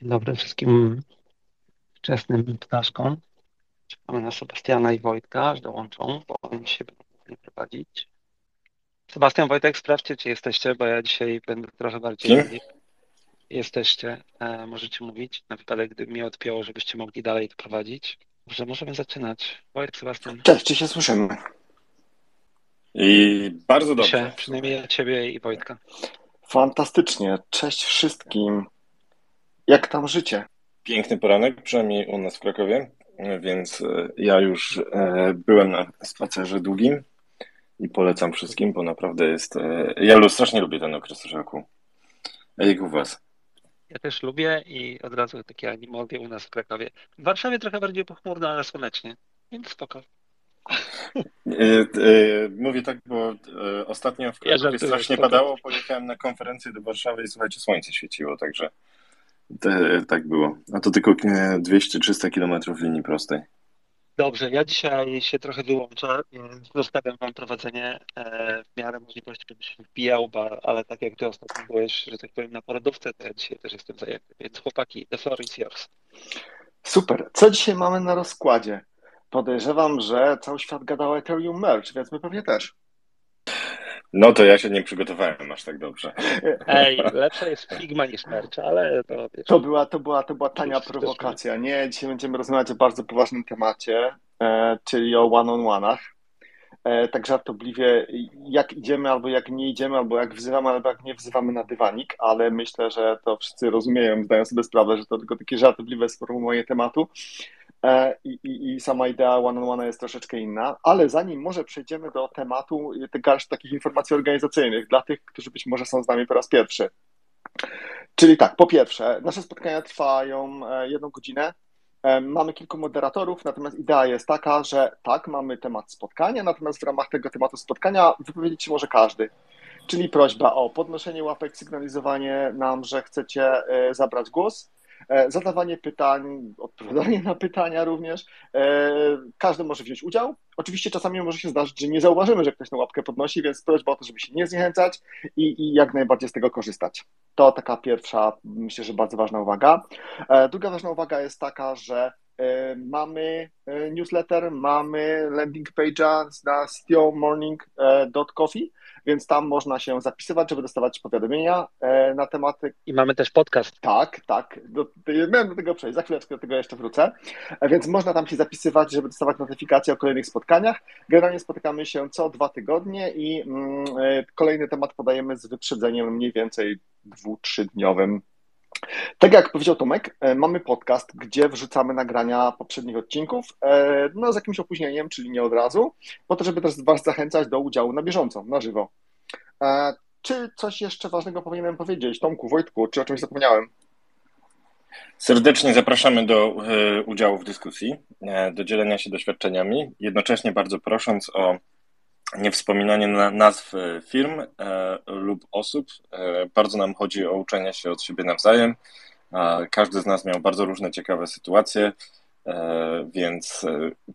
Dzień dobry wszystkim wczesnym ptaszkom. Czekamy na Sebastiana i Wojtka, aż dołączą, bo oni się będą prowadzić. Sebastian, Wojtek, sprawdźcie, czy jesteście, bo ja dzisiaj będę trochę bardziej... Kim? Jesteście, e, możecie mówić, na wypadek, gdyby mnie odpięło, żebyście mogli dalej to prowadzić. Dobrze, możemy zaczynać. Wojtek, Sebastian, Cześć, czy się słyszymy? I bardzo się, dobrze. przynajmniej ja Ciebie i Wojtka. Fantastycznie. Cześć wszystkim. Jak tam życie? Piękny poranek, przynajmniej u nas w Krakowie, więc e, ja już e, byłem na spacerze długim i polecam wszystkim, bo naprawdę jest. e, Ja strasznie lubię ten okres roku. A jak u Was? Ja też lubię i od razu takie animologie u nas w Krakowie. W Warszawie trochę bardziej pochmurno, ale słonecznie, więc spoko. Mówię tak, bo ostatnio w Krakowie żartuję, strasznie spoko. padało. Pojechałem na konferencję do Warszawy i słuchajcie, słońce świeciło, także te, tak było. A to tylko e, 200-300 kilometrów linii prostej. Dobrze, ja dzisiaj się trochę wyłączę, więc zostawiam Wam prowadzenie e, w miarę możliwości, żebym się wbijał, ale tak jak Ty ostatnio byłeś, że tak powiem, na porodówce, to ja dzisiaj też jestem zajęty. Więc chłopaki, the floor is yours. Super. Co dzisiaj mamy na rozkładzie? Podejrzewam, że cały świat gadał o Ethereum Merge, więc my pewnie też. No to ja się nie przygotowałem aż tak dobrze. Ej, lepsza jest Figma niż Merch, ale to wiesz, To była, to była, to była tania prowokacja. Nie, dzisiaj będziemy rozmawiać o bardzo poważnym temacie, e, czyli o one-on-one'ach. E, tak żartobliwie, jak idziemy, albo jak nie idziemy, albo jak wzywamy, albo jak nie wzywamy na dywanik, ale myślę, że to wszyscy rozumieją, zdają sobie sprawę, że to tylko takie żartobliwe sformułowanie tematu. E, I, i, I sama idea one-on-one jest troszeczkę inna, ale zanim może przejdziemy do tematu, y, garść takich informacji organizacyjnych dla tych, którzy być może są z nami po raz pierwszy. Czyli tak, po pierwsze, nasze spotkania trwają e, jedną godzinę. E, Mamy kilku moderatorów, natomiast idea jest taka, że tak, mamy temat spotkania, natomiast w ramach tego tematu spotkania wypowiedzieć się może każdy. Czyli prośba o podnoszenie łapek, sygnalizowanie nam, że chcecie zabrać głos, zadawanie pytań, odpowiadanie na pytania również. E, Każdy może wziąć udział. Oczywiście czasami może się zdarzyć, że nie zauważymy, że ktoś tę łapkę podnosi, więc prośba o to, żeby się nie zniechęcać i, i jak najbardziej z tego korzystać. To taka pierwsza, myślę, że bardzo ważna uwaga. E, Druga ważna uwaga jest taka, że e, mamy e, newsletter, mamy landing page'a na steelmorning.coffee, więc tam można się zapisywać, żeby dostawać powiadomienia e, na tematy i mamy też podcast. tak, tak. Do, miałem do tego przejść, za chwileczkę do tego jeszcze wrócę. A Więc można tam się zapisywać, żeby dostawać notyfikacje o kolejnych spotkaniach. Generalnie spotykamy się co dwa tygodnie i mm, e, kolejny temat podajemy z wyprzedzeniem mniej więcej dwu, trzydniowym. Tak jak powiedział Tomek, e, mamy podcast, gdzie wrzucamy nagrania poprzednich odcinków, e, no z jakimś opóźnieniem, czyli nie od razu, po to, żeby też Was zachęcać do udziału na bieżąco, na żywo. E, Czy coś jeszcze ważnego powinienem powiedzieć? Tomku, Wojtku, czy o czymś zapomniałem? Serdecznie zapraszamy do udziału w dyskusji, do dzielenia się doświadczeniami, jednocześnie bardzo prosząc o niewspominanie na, nazw e, firm e, lub osób. E, bardzo nam chodzi o uczenie się od siebie nawzajem. Każdy z nas miał bardzo różne ciekawe sytuacje, więc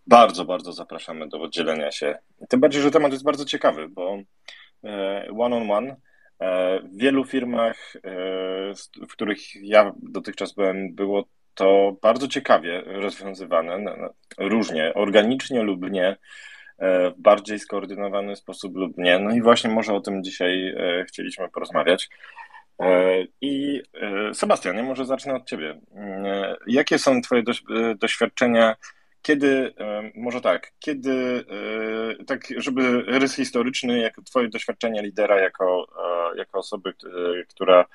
bardzo, bardzo zapraszamy do dzielenia się. Tym bardziej, że temat jest bardzo ciekawy, bo e, one-on-one e, w wielu firmach, w których ja dotychczas byłem, było to bardzo ciekawie rozwiązywane, różnie, organicznie lub nie, w bardziej skoordynowany sposób lub nie. No i właśnie może o tym dzisiaj e, chcieliśmy porozmawiać. E, I e, Sebastianie, może zacznę od Ciebie. E, Jakie są Twoje doś- e, doświadczenia kiedy, może tak, kiedy, tak żeby rys historyczny, jako twoje doświadczenie lidera, jako, jako osoby, która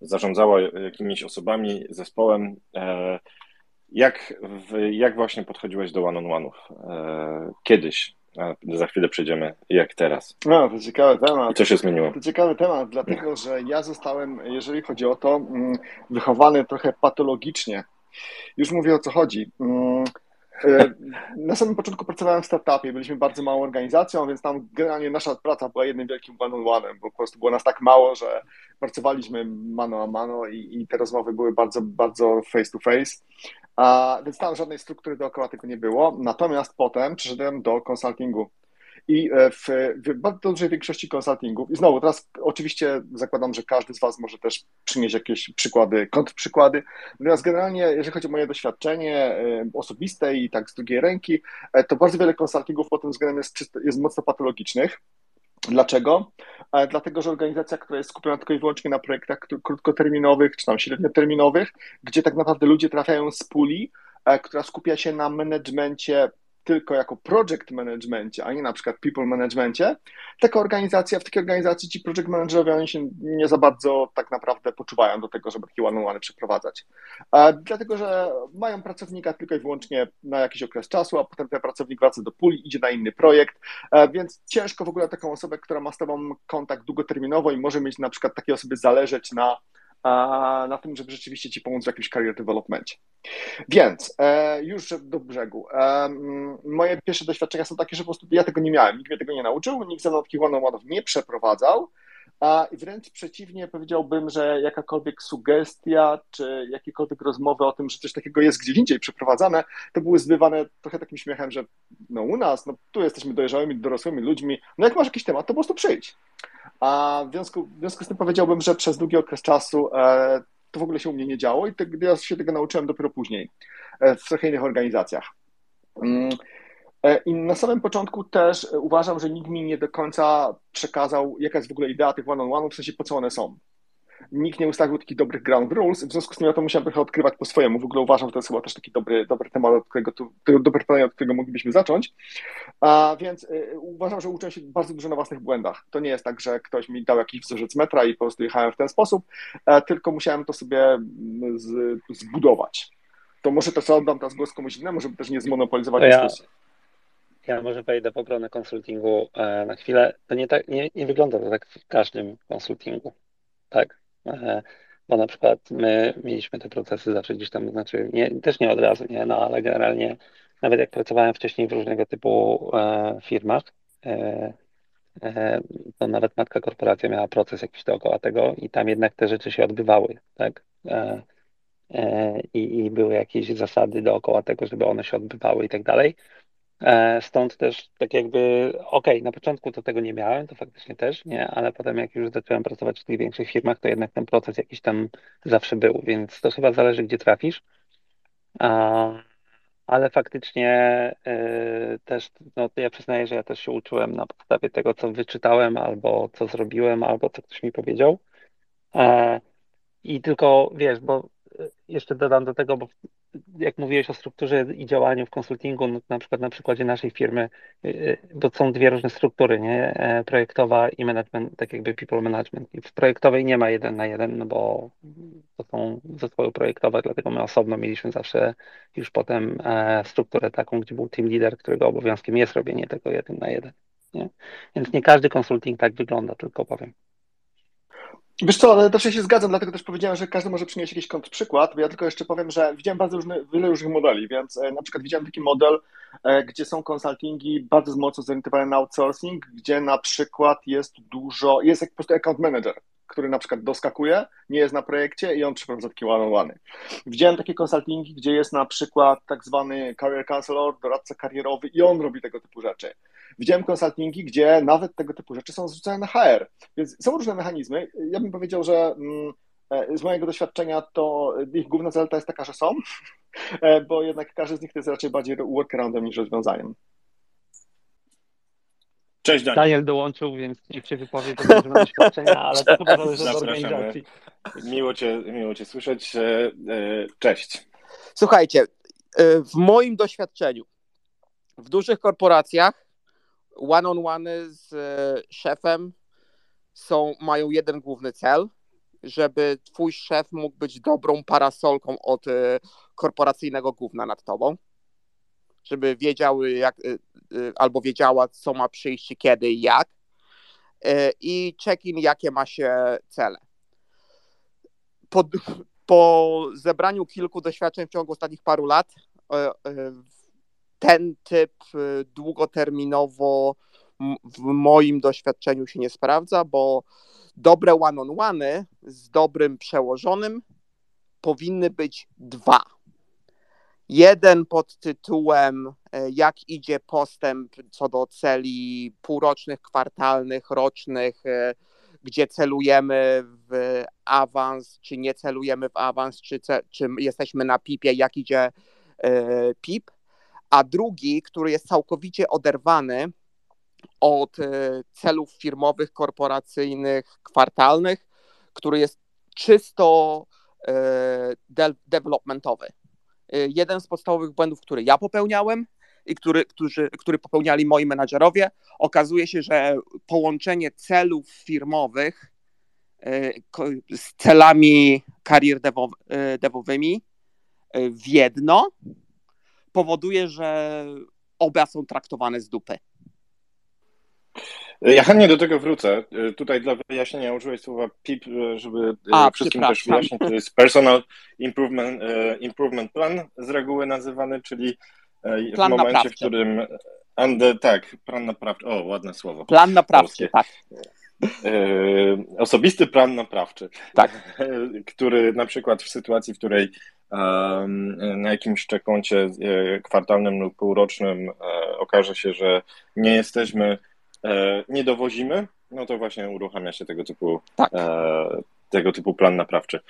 zarządzała jakimiś osobami, zespołem, jak, jak właśnie podchodziłeś do one-on-one'ów kiedyś? A za chwilę przejdziemy jak teraz. No, to ciekawy temat. I co się zmieniło? To ciekawy temat, dlatego że ja zostałem, jeżeli chodzi o to, mm, wychowany trochę patologicznie. Już mówię o co chodzi. E, na samym początku pracowałem w startupie, byliśmy bardzo małą organizacją, więc tam generalnie nasza praca była jednym wielkim one-on-one, bo po prostu było nas tak mało, że pracowaliśmy mano a mano i, i te rozmowy były bardzo, bardzo face to face. A, więc tam żadnej struktury dookoła tego nie było. Natomiast potem przeszedłem do konsultingu. I e, w, w bardzo dużej większości konsultingów, i znowu teraz oczywiście zakładam, że każdy z Was może też przynieść jakieś przykłady, kontrprzykłady. Natomiast generalnie, jeżeli chodzi o moje doświadczenie e, osobiste i tak z drugiej ręki, e, to bardzo wiele konsultingów pod tym względem jest, jest mocno patologicznych. Dlaczego? Dlatego, że organizacja, która jest skupiona tylko i wyłącznie na projektach krótkoterminowych czy tam średnioterminowych, gdzie tak naprawdę ludzie trafiają z puli, która skupia się na managemencie tylko jako project managemencie, a nie na przykład people managemencie, taka organizacja, w takiej organizacji ci project managerowie, oni się nie za bardzo tak naprawdę poczuwają do tego, żeby takie one przeprowadzać. Dlatego, że mają pracownika tylko i wyłącznie na jakiś okres czasu, a potem ten pracownik wraca do puli, idzie na inny projekt, więc ciężko w ogóle taką osobę, która ma z tobą kontakt długoterminowo i może mieć na przykład takiej osoby zależeć na na tym, żeby rzeczywiście ci pomóc w jakimś career developmentie. Więc e, już do brzegu. E, moje pierwsze doświadczenia są takie, że po prostu ja tego nie miałem, nikt mnie tego nie nauczył, nikt ze mną takich one nie przeprowadzał. A wręcz przeciwnie, powiedziałbym, że jakakolwiek sugestia, czy jakiekolwiek rozmowy o tym, że coś takiego jest gdzie indziej przeprowadzane, to były zbywane trochę takim śmiechem, że no u nas, no tu jesteśmy dojrzałymi, dorosłymi ludźmi, no jak masz jakiś temat, to po prostu przyjdź. A w związku, w związku z tym powiedziałbym, że przez długi okres czasu e, to w ogóle się u mnie nie działo i te, ja się tego nauczyłem dopiero później e, w trochę innych organizacjach. Mm, I na samym początku też uważam, że nikt mi nie do końca przekazał, jaka jest w ogóle idea tych one-on-one, w sensie po co one są nikt nie ustawił takich dobrych ground rules, w związku z tym ja to musiałem trochę odkrywać po swojemu. W ogóle uważam, że to jest chyba też taki dobry, dobry temat, od którego, tu, dobry pytanie, od którego moglibyśmy zacząć. A więc y, uważam, że uczę się bardzo dużo na własnych błędach. To nie jest tak, że ktoś mi dał jakiś wzorzec metra i po prostu jechałem w ten sposób, a, tylko musiałem to sobie mm, z, zbudować. To może też oddam teraz głos komuś innemu, żeby też nie zmonopolizować ja, dyskusji. Ja może wejdę w obronę konsultingu e, na chwilę. To nie, tak, nie, nie wygląda to tak w każdym konsultingu. Tak, E, bo na przykład my mieliśmy te procesy zawsze gdzieś tam, znaczy nie, też nie od razu, nie, no ale generalnie nawet jak pracowałem wcześniej w różnego typu e, firmach, to nawet matka korporacja miała proces jakiś dookoła tego i tam jednak te rzeczy się odbywały, tak? I, I były jakieś zasady dookoła tego, żeby one się odbywały i tak dalej. E, stąd też tak jakby, okej, okay, na początku to tego nie miałem, to faktycznie też, nie, ale potem jak już zacząłem pracować w tych większych firmach, to jednak ten proces jakiś tam zawsze był, więc to chyba zależy, gdzie trafisz. Ale faktycznie e, też, no ja przyznaję, że ja też się uczyłem na podstawie tego, co wyczytałem, albo co zrobiłem, albo co ktoś mi powiedział. E, I tylko wiesz, bo jeszcze dodam do tego, bo jak mówiłeś o strukturze i działaniu w konsultingu, no, na przykład na przykładzie naszej firmy, y, y, bo są dwie różne struktury, nie? E, projektowa i management, tak jakby people management. I w projektowej nie ma jeden na jeden, no bo to są zespoły projektowe, dlatego my osobno mieliśmy zawsze już potem e, strukturę taką, gdzie był team leader, którego obowiązkiem jest robienie tego jeden na jeden. Nie? Więc nie każdy konsulting tak wygląda, tylko powiem. Wiesz co, ale też się zgadzam, dlatego też powiedziałem, że każdy może przynieść jakiś kontrprzykład, bo ja tylko jeszcze powiem, że widziałem bardzo różne, wiele różnych modeli, więc e, na przykład widziałem taki model, e, gdzie są konsultingi bardzo mocno zorientowane na outsourcing, gdzie na przykład jest dużo, jest jak po prostu account manager, który na przykład doskakuje, nie jest na projekcie i on przeprowadza takie one-on-one. Widziałem takie konsultingi, gdzie jest na przykład tak zwany career counselor, doradca karierowy i on robi tego typu rzeczy. Widziałem konsultingi, gdzie nawet tego typu rzeczy są zrzucane na HR, więc są różne mechanizmy. Ja bym powiedział, że mm, e, z mojego doświadczenia to ich główna zaleta jest taka, że są, e, bo jednak każdy z nich to jest raczej bardziej workaroundem niż rozwiązaniem. Cześć Daniel. Daniel dołączył, więc niech się wypowie to doświadczenia, ale to chyba zależy od organizacji. Miło cię, miło cię słyszeć. E, cześć. Słuchajcie, w moim doświadczeniu w dużych korporacjach one-on-one z e, szefem są, mają jeden główny cel, żeby twój szef mógł być dobrą parasolką od e, korporacyjnego gówna nad tobą, żeby wiedziały jak, albo wiedziała, co ma przyjść, kiedy i jak i check-in, jakie ma się cele. Po, po zebraniu kilku doświadczeń w ciągu ostatnich paru lat, ten typ y, długoterminowo w moim doświadczeniu się nie sprawdza, bo dobre one-on-one z dobrym przełożonym powinny być dwa. Jeden pod tytułem e, jak idzie postęp co do celi półrocznych, kwartalnych, rocznych, e, gdzie celujemy w awans, czy nie celujemy w awans, czy, czy jesteśmy na pipie, jak idzie e, pip a drugi, który jest całkowicie oderwany od e, celów firmowych, korporacyjnych, kwartalnych, który jest czysto e, de developmentowy. E, jeden z podstawowych błędów, który ja popełniałem i który, którzy, który popełniali moi menadżerowie, okazuje się, że połączenie celów firmowych z celami karier devowymi w jedno powoduje, że oba są traktowane z dupy. Ja chętnie do tego wrócę. Tutaj dla wyjaśnienia użyłeś słowa PIP, żeby A, wszystkim też wyjaśnić. To jest Personal Improvement, e, Improvement Plan z reguły nazywany, czyli e, plan w momencie, naprawczy. w którym. And, tak, plan naprawczy. O, ładne słowo. Plan naprawczy, tak. E, osobisty plan naprawczy. Tak. Który na przykład w sytuacji, w której na jakimś czekoncie e, kwartalnym lub półrocznym e, okaże się, że nie jesteśmy, e, nie dowozimy, no to właśnie uruchamia się tego typu, tak. tego typu plan naprawczy.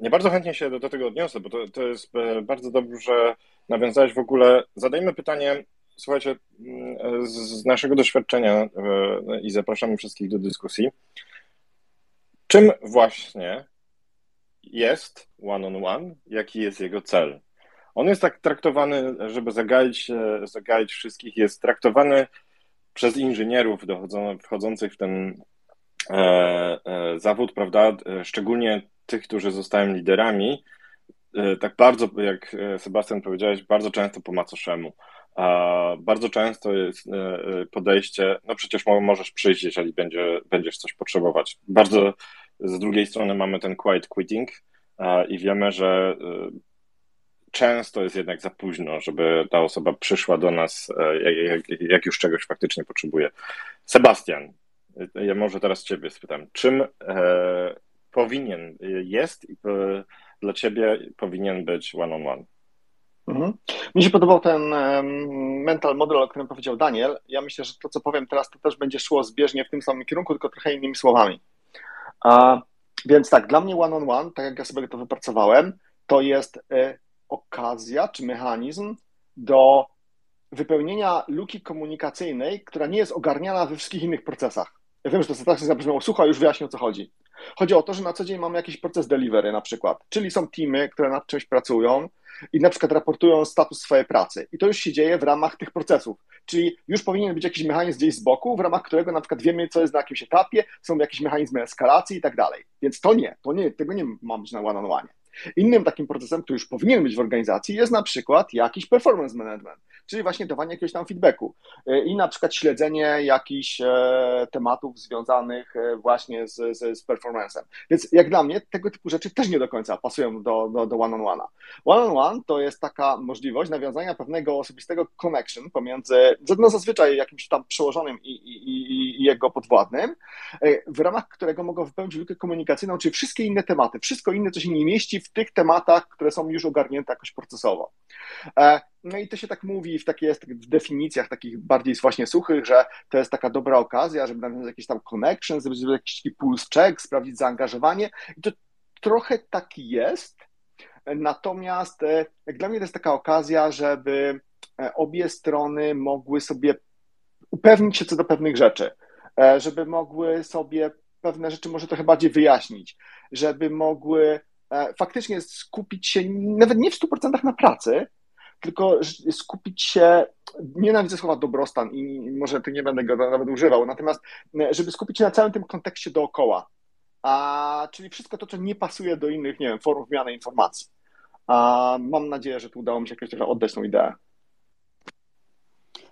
Ja bardzo chętnie się do, do tego odniosę, bo to, to jest bardzo dobrze nawiązałeś w ogóle. Zadajmy pytanie, słuchajcie, mm, z naszego doświadczenia i zapraszamy wszystkich do dyskusji. Czym właśnie jest one-on-one, jaki jest jego cel. On jest tak traktowany, żeby zagaić, zagaić wszystkich, jest traktowany przez inżynierów wchodzących w ten e, e, zawód, prawda, szczególnie tych, którzy zostają liderami, e, tak bardzo, jak Sebastian powiedziałeś, bardzo często po macoszemu. Bardzo często jest podejście, no przecież możesz przyjść, jeżeli będzie, będziesz coś potrzebować. Bardzo z drugiej strony mamy ten quiet quitting i wiemy, że y, często jest jednak za późno, żeby ta osoba przyszła do nas, e, jak, już czegoś faktycznie potrzebuje. Sebastian, ja może teraz Ciebie spytam, czym e, powinien jest i dla Ciebie powinien być one-on-one? On one? Mhm. Mi się podobał ten mental model, o którym powiedział Daniel. Ja myślę, że to, co powiem teraz, to też będzie szło zbieżnie w tym samym kierunku, tylko trochę innymi słowami. A, więc tak, dla mnie one-on-one, on one, tak jak ja sobie to wypracowałem, to jest y, okazja czy mechanizm do wypełnienia luki komunikacyjnej, która nie jest ogarniana we wszystkich innych procesach. Ja wiem, że to tak zabrzmiało sucho, już wyjaśnię o co chodzi. Chodzi o to, że na co dzień mamy jakiś proces delivery na przykład, czyli są teamy, które nad czymś pracują i na przykład raportują status swojej pracy. I to już się dzieje w ramach tych procesów. Czyli już powinien być jakiś mechanizm gdzieś z boku, w ramach którego na przykład wiemy, co jest na jakimś etapie, są jakieś mechanizmy eskalacji i tak dalej. Więc to nie, to nie, tego nie ma być na one-on-one. Innym takim procesem, który już powinien być w organizacji, jest na przykład jakiś performance management, czyli właśnie dawanie jakiegoś tam feedbacku e, i na przykład śledzenie jakichś e, tematów związanych e, właśnie z, z, z performance'em. Więc jak dla mnie tego typu rzeczy też nie do końca pasują do, do, do one-on-one'a. One-on-one to jest taka możliwość nawiązania pewnego osobistego connection pomiędzy, no zazwyczaj jakimś tam przełożonym i, i, i jego podwładnym, w ramach którego mogą wypełnić lukę komunikacyjną, czyli wszystkie inne tematy, wszystko inne, co się nie mieści w tych tematach, które są już ogarnięte jakoś procesowo. E, no i to się tak mówi w, takie, w definicjach takich bardziej właśnie suchych, że to jest taka dobra okazja, żeby nawiązać jakiś tam connection, zrobić jakiś taki pulse check, sprawdzić zaangażowanie. I to trochę tak jest, natomiast e, jak dla mnie to jest taka okazja, żeby e, obie strony mogły sobie upewnić się co do pewnych rzeczy, żeby mogły sobie pewne rzeczy może trochę bardziej wyjaśnić, żeby mogły faktycznie skupić się nawet nie w 100% na pracy, tylko skupić się, nienawidzę słowa dobrostan i może ty nie będę go nawet używał, natomiast żeby skupić się na całym tym kontekście dookoła, a, czyli wszystko to, co nie pasuje do innych, nie wiem, form wymiany informacji. A, mam nadzieję, że tu udało mi się jakoś trochę oddać tą ideę.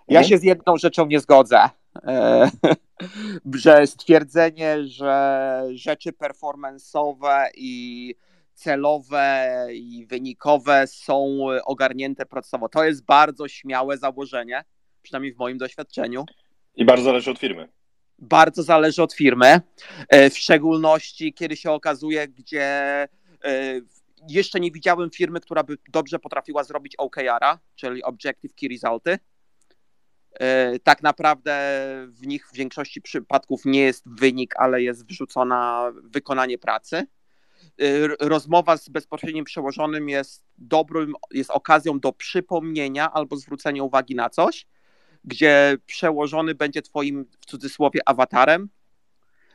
Ja się z jedną rzeczą nie zgodzę, e, że stwierdzenie, że rzeczy performance'owe i celowe i wynikowe są ogarnięte procesowo. To jest bardzo śmiałe założenie, przynajmniej w moim doświadczeniu. I bardzo zależy od firmy. Bardzo zależy od firmy, e, w szczególności kiedy się okazuje, gdzie e, jeszcze nie widziałem firmy, która by dobrze potrafiła zrobić OKR-a, czyli Objective Key Resulty. E, tak naprawdę w nich w większości przypadków nie jest wynik, ale jest wrzucona wykonanie pracy. Rozmowa z bezpośrednim przełożonym jest dobrym, jest okazją do przypomnienia albo zwrócenia uwagi na coś, gdzie przełożony będzie twoim w cudzysłowie awatarem,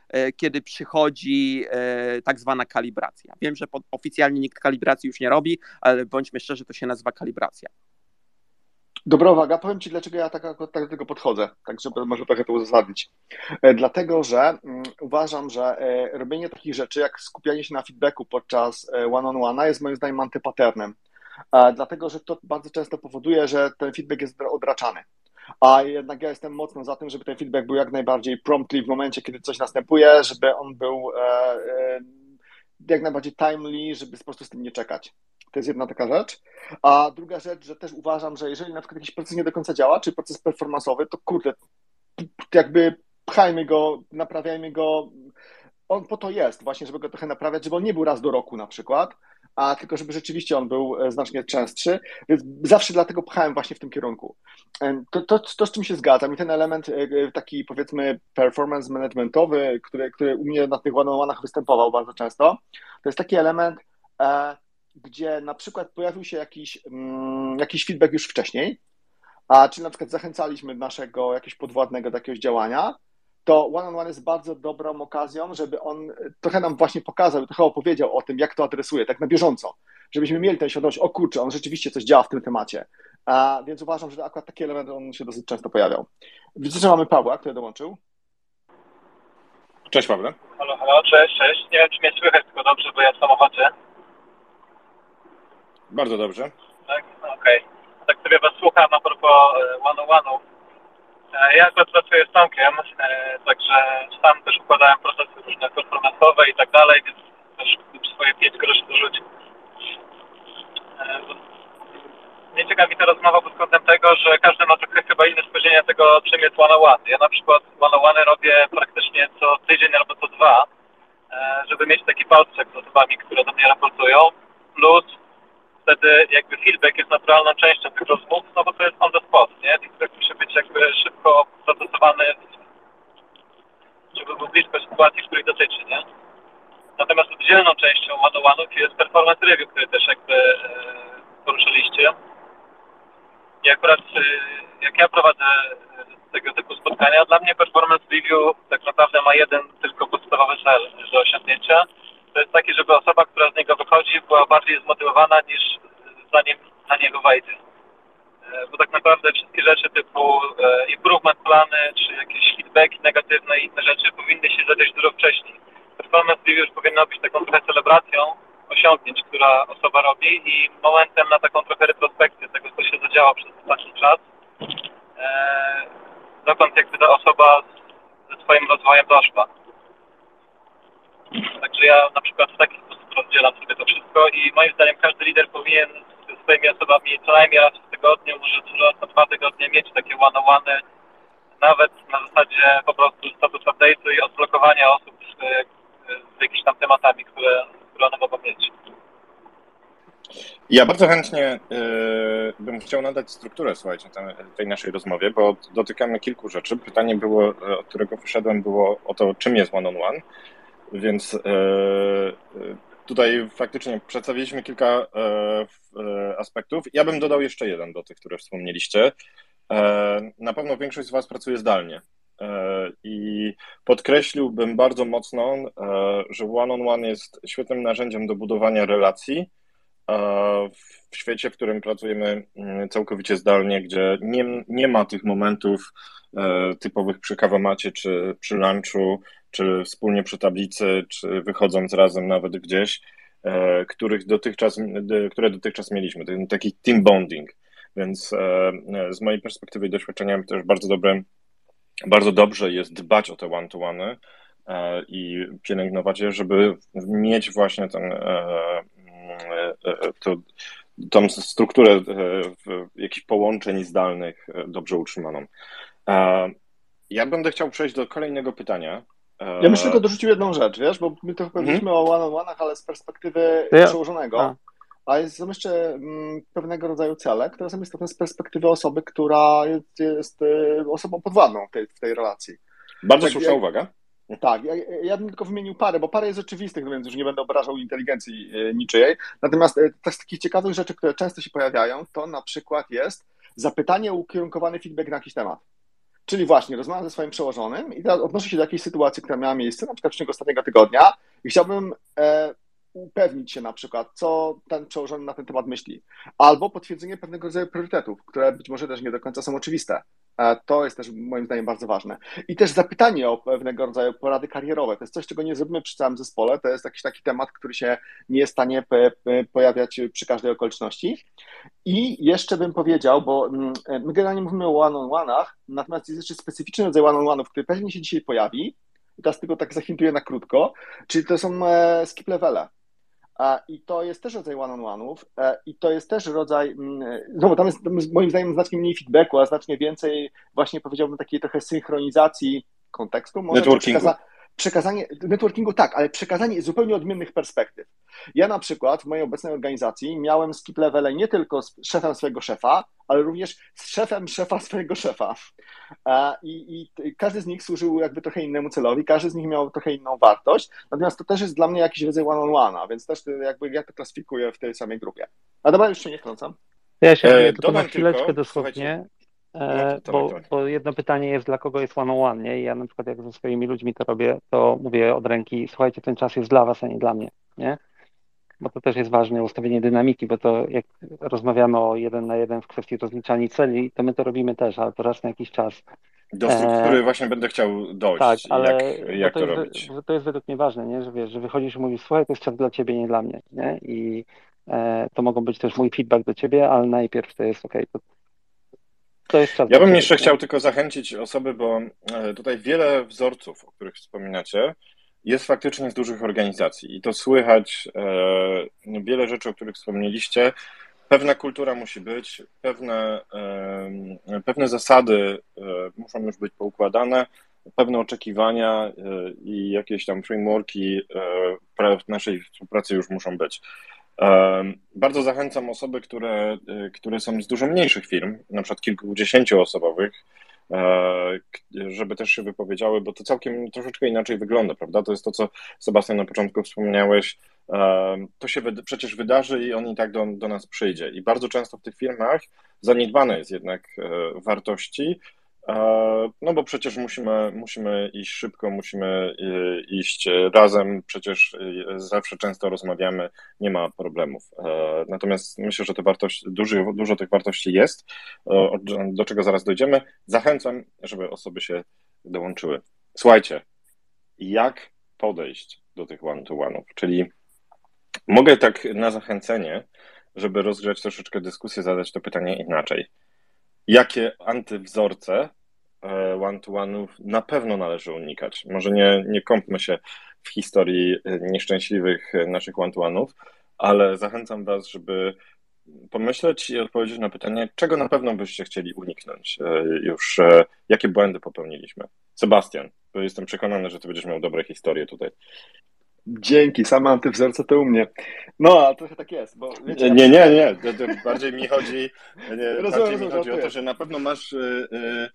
e, kiedy przychodzi e, tak zwana kalibracja. Wiem, że oficjalnie nikt kalibracji już nie robi, ale bądźmy szczerzy, to się nazywa kalibracja. Dobra uwaga, powiem Ci, dlaczego ja tak, tak do tego podchodzę, tak żeby może trochę to uzasadnić. E, dlatego, że mm, uważam, że robienie takich rzeczy, jak skupianie się na feedbacku podczas one-on-one jest moim zdaniem antypaternem. Dlatego, że to bardzo często powoduje, że ten feedback jest odraczany a jednak ja jestem mocno za tym, żeby ten feedback był jak najbardziej promptly w momencie, kiedy coś następuje, żeby on był e, e, jak najbardziej timely, żeby po prostu z tym nie czekać. To jest jedna taka rzecz. A druga rzecz, że też uważam, że jeżeli na przykład jakiś proces nie do końca działa, czy proces performanceowy, to kurde, jakby pchajmy go, naprawiajmy go. On po to jest, właśnie, żeby go trochę naprawiać, żeby on nie był raz do roku na przykład, a tylko żeby rzeczywiście on był e, znacznie częstszy, więc zawsze dlatego pchałem właśnie w tym kierunku. To, to, to z czym się zgadzam i ten element e, e, taki powiedzmy performance managementowy, który, który u mnie na tych one występował bardzo często, to jest taki element, gdzie na przykład pojawił się jakiś, mm, jakiś feedback już wcześniej, a czy na przykład zachęcaliśmy naszego jakiegoś podwładnego do jakiegoś działania, to one on one jest bardzo dobrą okazją, żeby on trochę nam właśnie pokazał, trochę opowiedział o tym, jak to adresuje, tak na bieżąco, żebyśmy mieli tę świadomość, o kurczę, on rzeczywiście coś działa w tym temacie. A, więc uważam, że akurat taki element on się dosyć często pojawiał. Widzę, że mamy Pawła, który dołączył. Cześć Pawle. Halo, halo, cześć, cześć. Nie wiem, czy mnie słychać tylko dobrze, bo ja w samochodzie. Bardzo dobrze. Tak, okej. Okay. Tak sobie was słucham a propos e, one-on-one'ów E, ja akurat pracuję z Tomkiem, e, także sam też układałem procesy różne performance'owe i tak dalej, więc też swoje pięć groszy dorzucił. Mnie ciekawi ta rozmowa pod kątem tego, że każdy ma trochę chyba inne spojrzenie tego, czym jest one-on-one. Ja na przykład one-on-one robię praktycznie co tydzień albo co dwa, żeby mieć taki palczek z osobami, które do mnie raportują, plus wtedy jakby feedback jest naturalną częścią tych rozmów, no bo to jest on the spot, nie? Feedback musi być jakby szybko procesowany, żeby był blisko sytuacji, której dotyczy, nie? Natomiast oddzielną częścią one jest performance review, który też jakby e, poruszyliście. I akurat e, jak ja prowadzę e, tego typu spotkania, dla mnie performance review tak naprawdę ma jeden tylko podstawowy cel do osiągnięcia, to jest takie, żeby osoba, która z niego wychodzi, była bardziej zmotywowana niż zanim na niego wejdzie. E, bo tak naprawdę wszystkie rzeczy typu e, improvement plany, czy jakieś feedbacki negatywne i inne rzeczy powinny się zadziać dużo wcześniej. Performance review już powinno być taką trochę celebracją osiągnięć, która osoba robi i momentem na taką trochę retrospekcję tego, co się zadziało przez ostatni czas, e, dokąd jakby ta osoba ze swoim rozwojem doszła. Także ja na przykład w taki sposób rozdzielam sobie to wszystko i moim zdaniem każdy lider powinien ze swoimi osobami co najmniej raz w tygodniu, może co raz na dwa tygodnie mieć takie one-on-one, nawet na zasadzie po prostu status update'u i odblokowania osób z, z jakimiś tam tematami, które, które one mogą mieć. Ja bardzo chętnie y, bym chciał nadać strukturę, słuchajcie, tej, tej naszej rozmowie, bo dotykamy kilku rzeczy. Pytanie było, od którego wyszedłem, było o to, czym jest one-on-one. -on -one. Więc e, e, tutaj faktycznie przedstawiliśmy kilka e, aspektów. Ja bym dodał jeszcze jeden do tych, które wspomnieliście. Na pewno większość z Was pracuje zdalnie. I podkreśliłbym bardzo mocno, że one-on-one jest świetnym narzędziem do budowania relacji, w świecie, w którym pracujemy mm, całkowicie zdalnie, gdzie nie, nie ma tych momentów typowych przy kawamacie, czy przy lunchu, czy wspólnie przy tablicy, czy wychodząc razem nawet gdzieś, e, których dotychczas, które dotychczas mieliśmy, ten taki team bonding. Więc e, z mojej perspektywy i doświadczenia też bardzo dobre, bardzo dobrze jest dbać o te one-to-one i pielęgnować je, żeby mieć właśnie ten to, tą strukturę jakichś połączeń zdalnych dobrze utrzymaną. Ja będę chciał przejść do kolejnego pytania. Ja myślę, tylko dorzucił jedną rzecz, wiesz, bo my to powiedzieliśmy hmm? o one-on-one'ach, ale z perspektywy ja... przełożonego. A. A jest, są jeszcze mm, pewnego rodzaju cele, które są istotne z perspektywy osoby, która jest, jest y, osobą podwładną w tej, w tej relacji. Bardzo tak, słuszna uwaga. Tak, ja, ja bym tylko wymienił parę, bo parę jest oczywistych, więc już nie będę obrażał inteligencji e, niczyjej. Natomiast e, z takich ciekawych rzeczy, które często się pojawiają, to na przykład jest zapytanie, ukierunkowany feedback na jakiś temat. Czyli właśnie rozmawiam ze swoim przełożonym i teraz odnoszę się do jakiejś sytuacji, która miała miejsce, na przykład w ciągu ostatniego tygodnia i chciałbym e, upewnić się na przykład, co ten przełożony na ten temat myśli. Albo potwierdzenie pewnego rodzaju priorytetów, które być może też nie do końca są oczywiste. E, to jest też moim zdaniem bardzo ważne. I też zapytanie o pewnego rodzaju porady karierowe. To jest coś, czego nie zrobimy przy całym zespole. To jest jakiś taki temat, który się nie jest w stanie pojawiać przy każdej okoliczności. I jeszcze bym powiedział, bo mm, my generalnie mówimy o one-on-one'ach, natomiast jest jeszcze specyficzny rodzaj one-on-one'ów, który pewnie się dzisiaj pojawi. I teraz tylko tak zahintuję na krótko, czyli to są e, skip levele. I to jest też rodzaj one-on-one'ów e, i to jest też rodzaj, mm, znowu tam jest moim zdaniem znacznie mniej feedbacku, a znacznie więcej właśnie powiedziałbym takiej trochę synchronizacji kontekstu. Może Networkingu przekazanie, networkingu tak, ale przekazanie zupełnie odmiennych perspektyw. Ja na przykład w mojej obecnej organizacji miałem skip levele nie tylko z szefem swojego szefa, ale również z szefem szefa swojego szefa. I, I, każdy z nich służył jakby trochę innemu celowi, każdy z nich miał trochę inną wartość, natomiast to też jest dla mnie jakiś rodzaj one-on-one, więc też jakby ja to klasyfikuję w tej samej grupie. A dobra, już się nie wtrącam. Ja się e, tylko na chwileczkę tylko, dosłownie. E, no, bo, bo, jedno pytanie jest, dla kogo jest one on one, nie? I ja na przykład jak ze swoimi ludźmi to robię, to mówię od ręki, słuchajcie, ten czas jest dla was, a nie dla mnie, nie? Bo to też jest ważne, ustawienie dynamiki, bo to jak rozmawiamy o jeden na jeden w kwestii rozliczania celi, to my to robimy też, ale to raz na jakiś czas. Do struktury e... właśnie będę chciał dojść, tak, ale jak, jak to, to robić. To jest według mnie ważne, nie? Że wiesz, że wychodzisz i mówisz, słuchaj, to jest czas dla ciebie, nie dla mnie, nie? I e, to mogą być też mój feedback do ciebie, ale najpierw to jest ok, to to jest Ja bym jeszcze chciał tylko zachęcić osoby, bo e, tutaj wiele wzorców, o których wspominacie, jest faktycznie z dużych organizacji i to słychać e, wiele rzeczy, o których wspomnieliście. Pewna kultura musi być, pewne, e, pewne zasady muszą już być poukładane, pewne oczekiwania i jakieś tam frameworki naszej współpracy już muszą być. Bardzo zachęcam osoby, które, y, które są z dużo mniejszych firm, na przykład kilkudziesięcioosobowych, e, żeby też się wypowiedziały, bo to całkiem troszeczkę inaczej wygląda, prawda? To jest to, co Sebastian na początku wspomniałeś. To się przecież wydarzy i on i tak do, do nas przyjdzie. I bardzo często w tych firmach zaniedbane jest jednak e, wartości, no bo przecież musimy, musimy iść szybko, musimy e, iść razem, przecież e, zawsze często rozmawiamy, nie ma problemów. Natomiast myślę, że te wartości, dużo, dużo tych wartości jest, do czego zaraz dojdziemy. Zachęcam, żeby osoby się dołączyły. Słuchajcie, jak podejść do tych one-to-one'ów? Czyli mogę tak na zachęcenie, żeby rozgrzać troszeczkę dyskusję, zadać to pytanie inaczej jakie antywzorce e, one-to-one'ów na pewno należy unikać. Może nie, nie kąpmy się w historii e, nieszczęśliwych e, naszych one-to-one'ów, ale zachęcam Was, żeby pomyśleć i odpowiedzieć na pytanie, czego na pewno byście chcieli uniknąć już, jakie błędy popełniliśmy. Sebastian, jestem przekonany, że Ty będziesz miał dobre historie tutaj. Dzięki, same antywzorce to u mnie. No, ale trochę tak jest, bo wiecie, Nie, nie, nie, bardziej mi chodzi, nie, rozumiem, bardziej mi chodzi o to, że na pewno masz, yy, yy,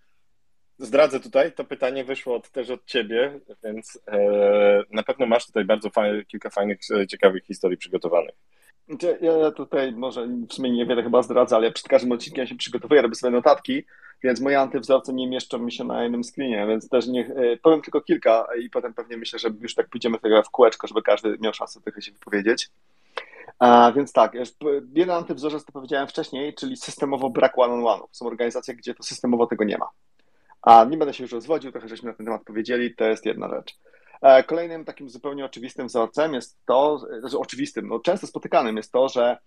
zdradzę tutaj, to pytanie wyszło od, też od ciebie, więc yy, na pewno masz tutaj bardzo fajne, kilka fajnych, e, ciekawych historii przygotowanych. Znaczy, ja tutaj może w sumie niewiele chyba zdradzę, ale przed każdym odcinkiem się przygotowuję, robię sobie notatki, więc moje antywzorce nie mieszczą mi się na jednym screenie, więc też nie, e, powiem tylko kilka i potem pewnie myślę, że już tak pójdziemy tego w kółeczko, żeby każdy miał szansę trochę się wypowiedzieć. A, więc tak, jeden antywzorzec to powiedziałem wcześniej, czyli systemowo brak one-on-one'ów. Są organizacje, gdzie to systemowo tego nie ma. A nie będę się już rozwodził, trochę żeśmy na ten temat powiedzieli, to jest jedna rzecz. E, kolejnym takim zupełnie oczywistym wzorcem jest to, znaczy oczywistym, no często spotykanym jest to, że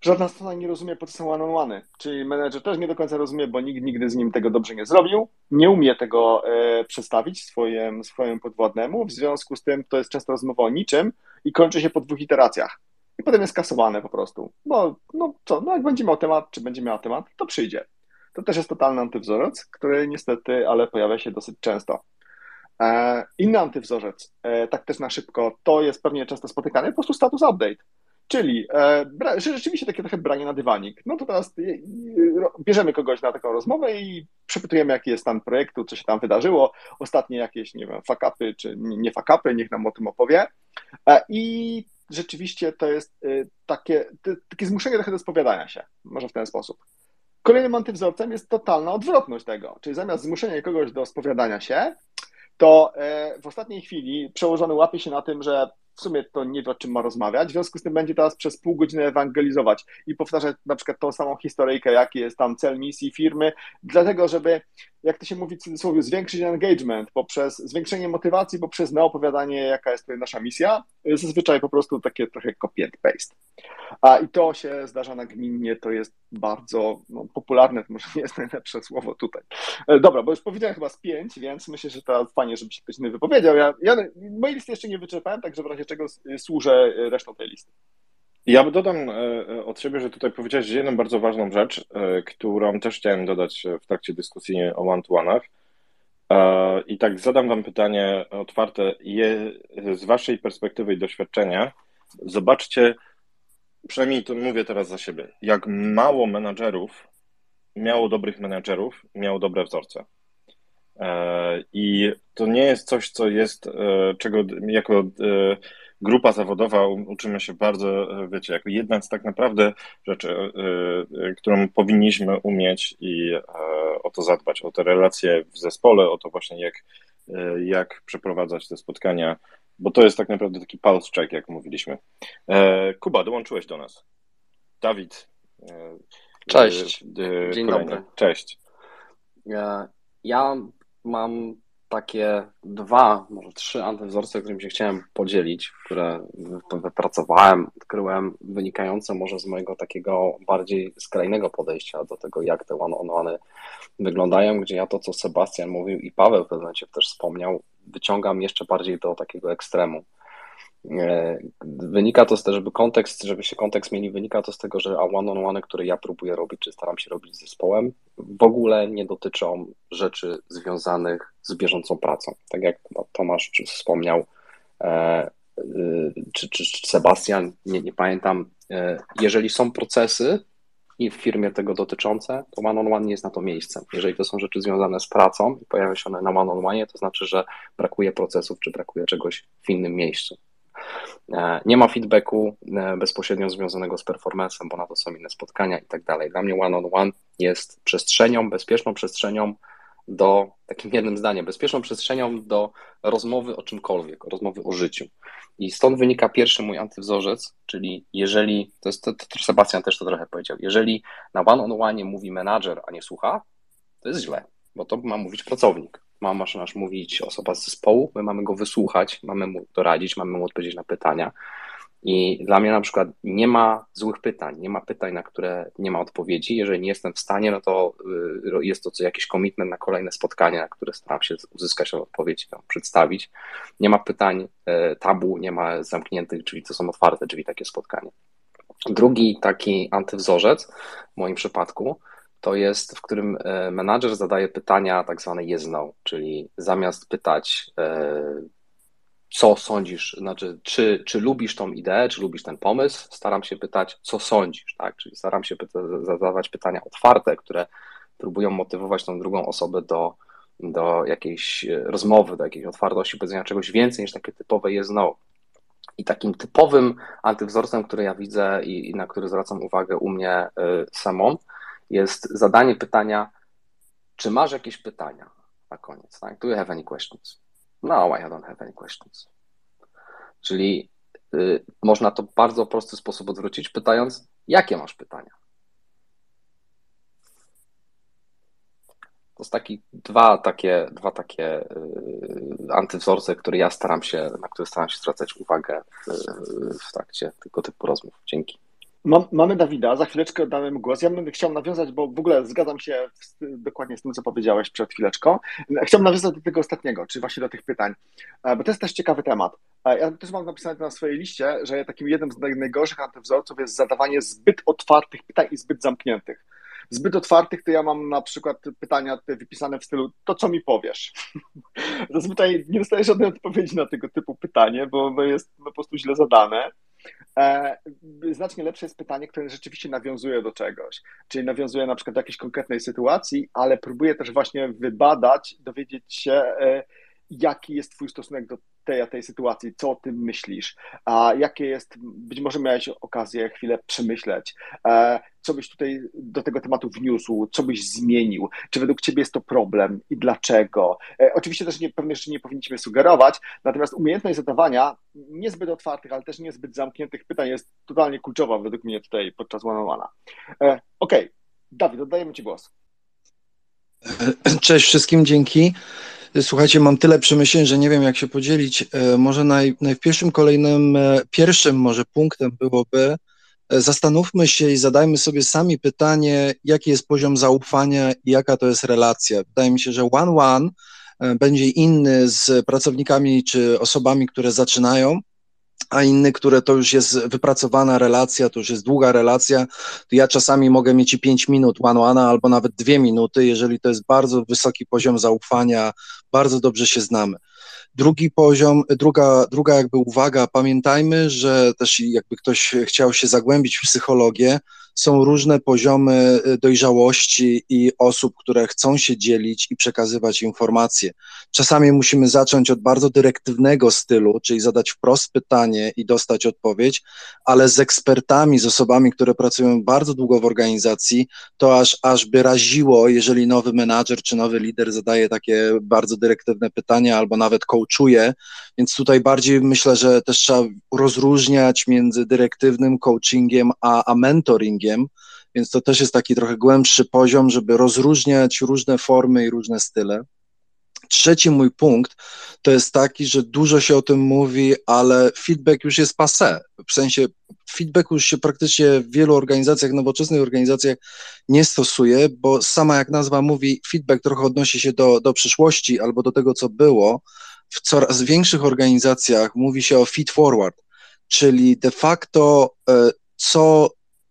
żadna strona nie rozumie procesu one-on-one, czyli menedżer też nie do końca rozumie, bo nikt nigdy z nim tego dobrze nie zrobił, nie umie tego e, przedstawić swoim, swojemu podwładnemu, w związku z tym to jest często rozmowa o niczym i kończy się po dwóch iteracjach. I potem jest kasowane po prostu. Bo no co, no jak będzie miał temat, czy będzie miał temat, to przyjdzie. To też jest totalny antywzorzec, który niestety, ale pojawia się dosyć często. E, inny antywzorzec, e, tak też na szybko, to jest pewnie często spotykany, po prostu status update. Czyli e, rzeczywiście takie trochę branie na dywanik. No to teraz bierzemy kogoś na taką rozmowę i przepytujemy, jaki jest stan projektu, co się tam wydarzyło, ostatnie jakieś, nie wiem, fakapy czy nie fakapy, niech nam o tym opowie. I rzeczywiście to jest takie, takie zmuszenie trochę do spowiadania się, może w ten sposób. Kolejnym antywzorcem jest totalna odwrotność tego, czyli zamiast zmuszenia kogoś do spowiadania się, to e, w ostatniej chwili przełożony łapie się na tym, że w sumie to nie wie, o czym ma rozmawiać, w związku z tym będzie teraz przez pół godziny ewangelizować i powtarzać na przykład tą samą historyjkę, jaki jest tam cel misji firmy, dlatego żeby, jak to się mówi w cudzysłowie, zwiększyć engagement poprzez zwiększenie motywacji, poprzez naopowiadanie, jaka jest tutaj nasza misja, zazwyczaj po prostu takie trochę copy and paste. A i to się zdarza nagminnie, to jest bardzo no, popularne, to może nie jest najlepsze słowo tutaj. E, dobra, bo już powiedziałem chyba z pięć, więc myślę, że teraz fajnie, żeby się ktoś inny wypowiedział. Ja, ja mojej listy jeszcze nie wyczerpałem, także w razie czego służę resztą tej listy. Ja dodam e, e, od siebie, że tutaj powiedziałeś jedną bardzo ważną rzecz, którą też chciałem dodać w trakcie dyskusji o one-to-one'ach. I tak zadam Wam pytanie otwarte. Je, z Waszej perspektywy i doświadczenia, zobaczcie, przynajmniej to mówię teraz za siebie, jak mało menadżerów miało dobrych menadżerów, miało dobre wzorce. E, I to nie jest coś, co jest, e, czego jako e, grupa zawodowa uczymy się bardzo, wiecie, jako jedna z tak naprawdę rzeczy, którą powinniśmy umieć i o to zadbać, o te relacje w zespole, o to właśnie jak, jak przeprowadzać te spotkania bo to jest tak naprawdę taki pulse check, jak mówiliśmy. E, Kuba, dołączyłeś do nas. Dawid. E, Cześć. E, Dzień kolejny. dobry. Cześć. Ja mam takie dwa, może trzy antywzorce, którymi się chciałem podzielić, które wypracowałem, odkryłem, wynikające może z mojego takiego bardziej skrajnego podejścia do tego, jak te one-on-one wyglądają, gdzie ja to, co Sebastian mówił i Paweł w pewnym momencie też wspomniał, wyciągam jeszcze bardziej do takiego ekstremu. E, wynika to z tego, żeby kontekst, żeby się kontekst mieli, wynika to z tego, że one-on-one, które ja próbuję robić, czy staram się robić z zespołem, w ogóle nie dotyczą rzeczy związanych z bieżącą pracą. Tak jak Tomasz wspomniał, e, e, czy, czy, czy Sebastian, nie, nie pamiętam, jeżeli są procesy, i w firmie tego dotyczące, to one-on-one nie jest na to miejscem. Jeżeli to są rzeczy związane z pracą i pojawiają się one na one-on-one, to znaczy, że brakuje procesów czy brakuje czegoś w innym miejscu. E, nie ma feedbacku e, bezpośrednio związanego z performancem, bo na to są inne spotkania i tak dalej. Dla mnie one-on-one jest przestrzenią, bezpieczną przestrzenią do, takim jednym zdaniem, bezpieczną przestrzenią do rozmowy o czymkolwiek, rozmowy o życiu. I stąd wynika pierwszy mój antywzorzec, czyli jeżeli, to jest, to, to Sebastian też to trochę powiedział, jeżeli na one-on-one mówi menadżer, a nie słucha, to jest źle, bo to ma mówić pracownik. Ma nasz mówić osoba z zespołu, my mamy go wysłuchać, mamy mu doradzić, mamy mu odpowiedzieć na pytania. I dla mnie na przykład nie ma złych pytań, nie ma pytań, na które nie ma odpowiedzi. Jeżeli nie jestem w stanie, no to y, jest to jakiś komitment na kolejne spotkanie, na które staram się uzyskać odpowiedź, ją przedstawić. Nie ma pytań e, tabu, nie ma zamkniętych drzwi, to są otwarte drzwi, takie spotkanie. Drugi taki antywzorzec w moim przypadku to jest, w którym e, menadżer zadaje pytania tak zwane yes no, czyli zamiast pytać e, co sądzisz, znaczy, czy, czy lubisz tą ideę, czy lubisz ten pomysł, staram się pytać, co sądzisz, tak? Czyli staram się pyta zadawać pytania otwarte, które próbują motywować tą drugą osobę do, do jakiejś rozmowy, do jakiejś otwartości, powiedzenia czegoś więcej niż takie typowe jest no. I takim typowym antywzorcem, który ja widzę i, i na który zwracam uwagę u mnie y, samą, jest zadanie pytania, czy masz jakieś pytania na koniec, tak? Do you have any questions? No, I don't have any questions. Czyli y, można to w bardzo prosty sposób odwrócić, pytając, jakie masz pytania? To jest taki dwa takie, dwa takie y, antywzorce, które ja staram się, na które staram się zwracać uwagę w, w trakcie tego typu rozmów. Dzięki. Mam, mamy Dawida, za chwileczkę oddamy mu głos. Ja bym chciał nawiązać, bo w ogóle zgadzam się dokładnie z tym, co powiedziałeś przed chwileczką. Chciałbym nawiązać do tego ostatniego, czyli właśnie do tych pytań, e, bo to jest też ciekawy temat. E, ja też mam napisane na swojej liście, że takim jednym z najgorszych antywzorców jest zadawanie zbyt otwartych pytań i zbyt zamkniętych zbyt otwartych, to ja mam na przykład pytania wypisane w stylu to co mi powiesz? Zazwyczaj nie dostaję żadnej odpowiedzi na tego typu pytanie, bo jest po prostu źle zadane. E, znacznie lepsze jest pytanie, które rzeczywiście nawiązuje do czegoś, czyli nawiązuje na przykład do jakiejś konkretnej sytuacji, ale próbuje też właśnie wybadać, dowiedzieć się, e, jaki jest Twój stosunek do tej a tej sytuacji, co o tym myślisz, a jakie jest, być może miałeś okazję chwilę przemyśleć, e, co byś tutaj do tego tematu wniósł, co byś zmienił, czy według Ciebie jest to problem i dlaczego. E, oczywiście też nie, pewnie jeszcze nie powinniśmy sugerować, natomiast umiejętność zadawania niezbyt otwartych, ale też niezbyt zamkniętych pytań jest totalnie kluczowa według mnie tutaj podczas one-on-one'a. E, okej, okay. Dawid, oddajemy Ci głos. Cześć wszystkim, dzięki. Słuchajcie, mam tyle przemyśleń, że nie wiem, jak się podzielić. E, może naj, najpierwszym kolejnym, e, pierwszym może punktem byłoby, e, zastanówmy się i zadajmy sobie sami pytanie, jaki jest poziom zaufania i jaka to jest relacja. Wydaje mi się, że one-one będzie inny z pracownikami czy osobami, które zaczynają, a inny, które to już jest wypracowana relacja, to już jest długa relacja, to ja czasami mogę mieć i 5 minut one one albo nawet 2 minuty, jeżeli to jest bardzo wysoki poziom zaufania, bardzo dobrze się znamy. Drugi poziom, druga, druga jakby uwaga, pamiętajmy, że też jakby ktoś chciał się zagłębić w psychologię, są różne poziomy y, dojrzałości i osób, które chcą się dzielić i przekazywać informacje. Czasami musimy zacząć od bardzo dyrektywnego stylu, czyli zadać wprost pytanie i dostać odpowiedź, ale z ekspertami, z osobami, które pracują bardzo długo w organizacji, to aż, aż by raziło, jeżeli nowy menadżer czy nowy lider zadaje takie bardzo dyrektywne pytania albo nawet coachuje, więc tutaj bardziej myślę, że też trzeba rozróżniać między dyrektywnym coachingiem a, a mentoringiem, więc to też jest taki trochę głębszy poziom, żeby rozróżniać różne formy i różne style. Trzeci mój punkt to jest taki, że dużo się o tym mówi, ale feedback już jest passé. W sensie feedback już się praktycznie w wielu organizacjach, nowoczesnych organizacjach nie stosuje, bo sama jak nazwa mówi, feedback trochę odnosi się do, do przyszłości albo do tego, co było. W coraz większych organizacjach mówi się o feed forward, czyli de facto e, co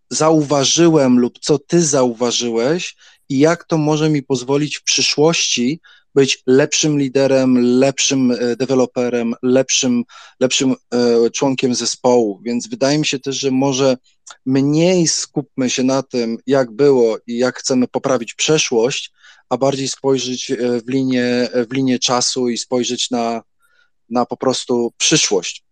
zauważyłem lub co ty zauważyłeś i jak to może mi pozwolić w przyszłości być lepszym liderem, lepszym e, deweloperem, lepszym, lepszym e, członkiem zespołu. Więc wydaje mi się też, że może mniej skupmy się na tym, jak było i jak chcemy poprawić przeszłość, a bardziej spojrzeć e, w linię, w linię czasu i spojrzeć na, na po prostu przyszłość.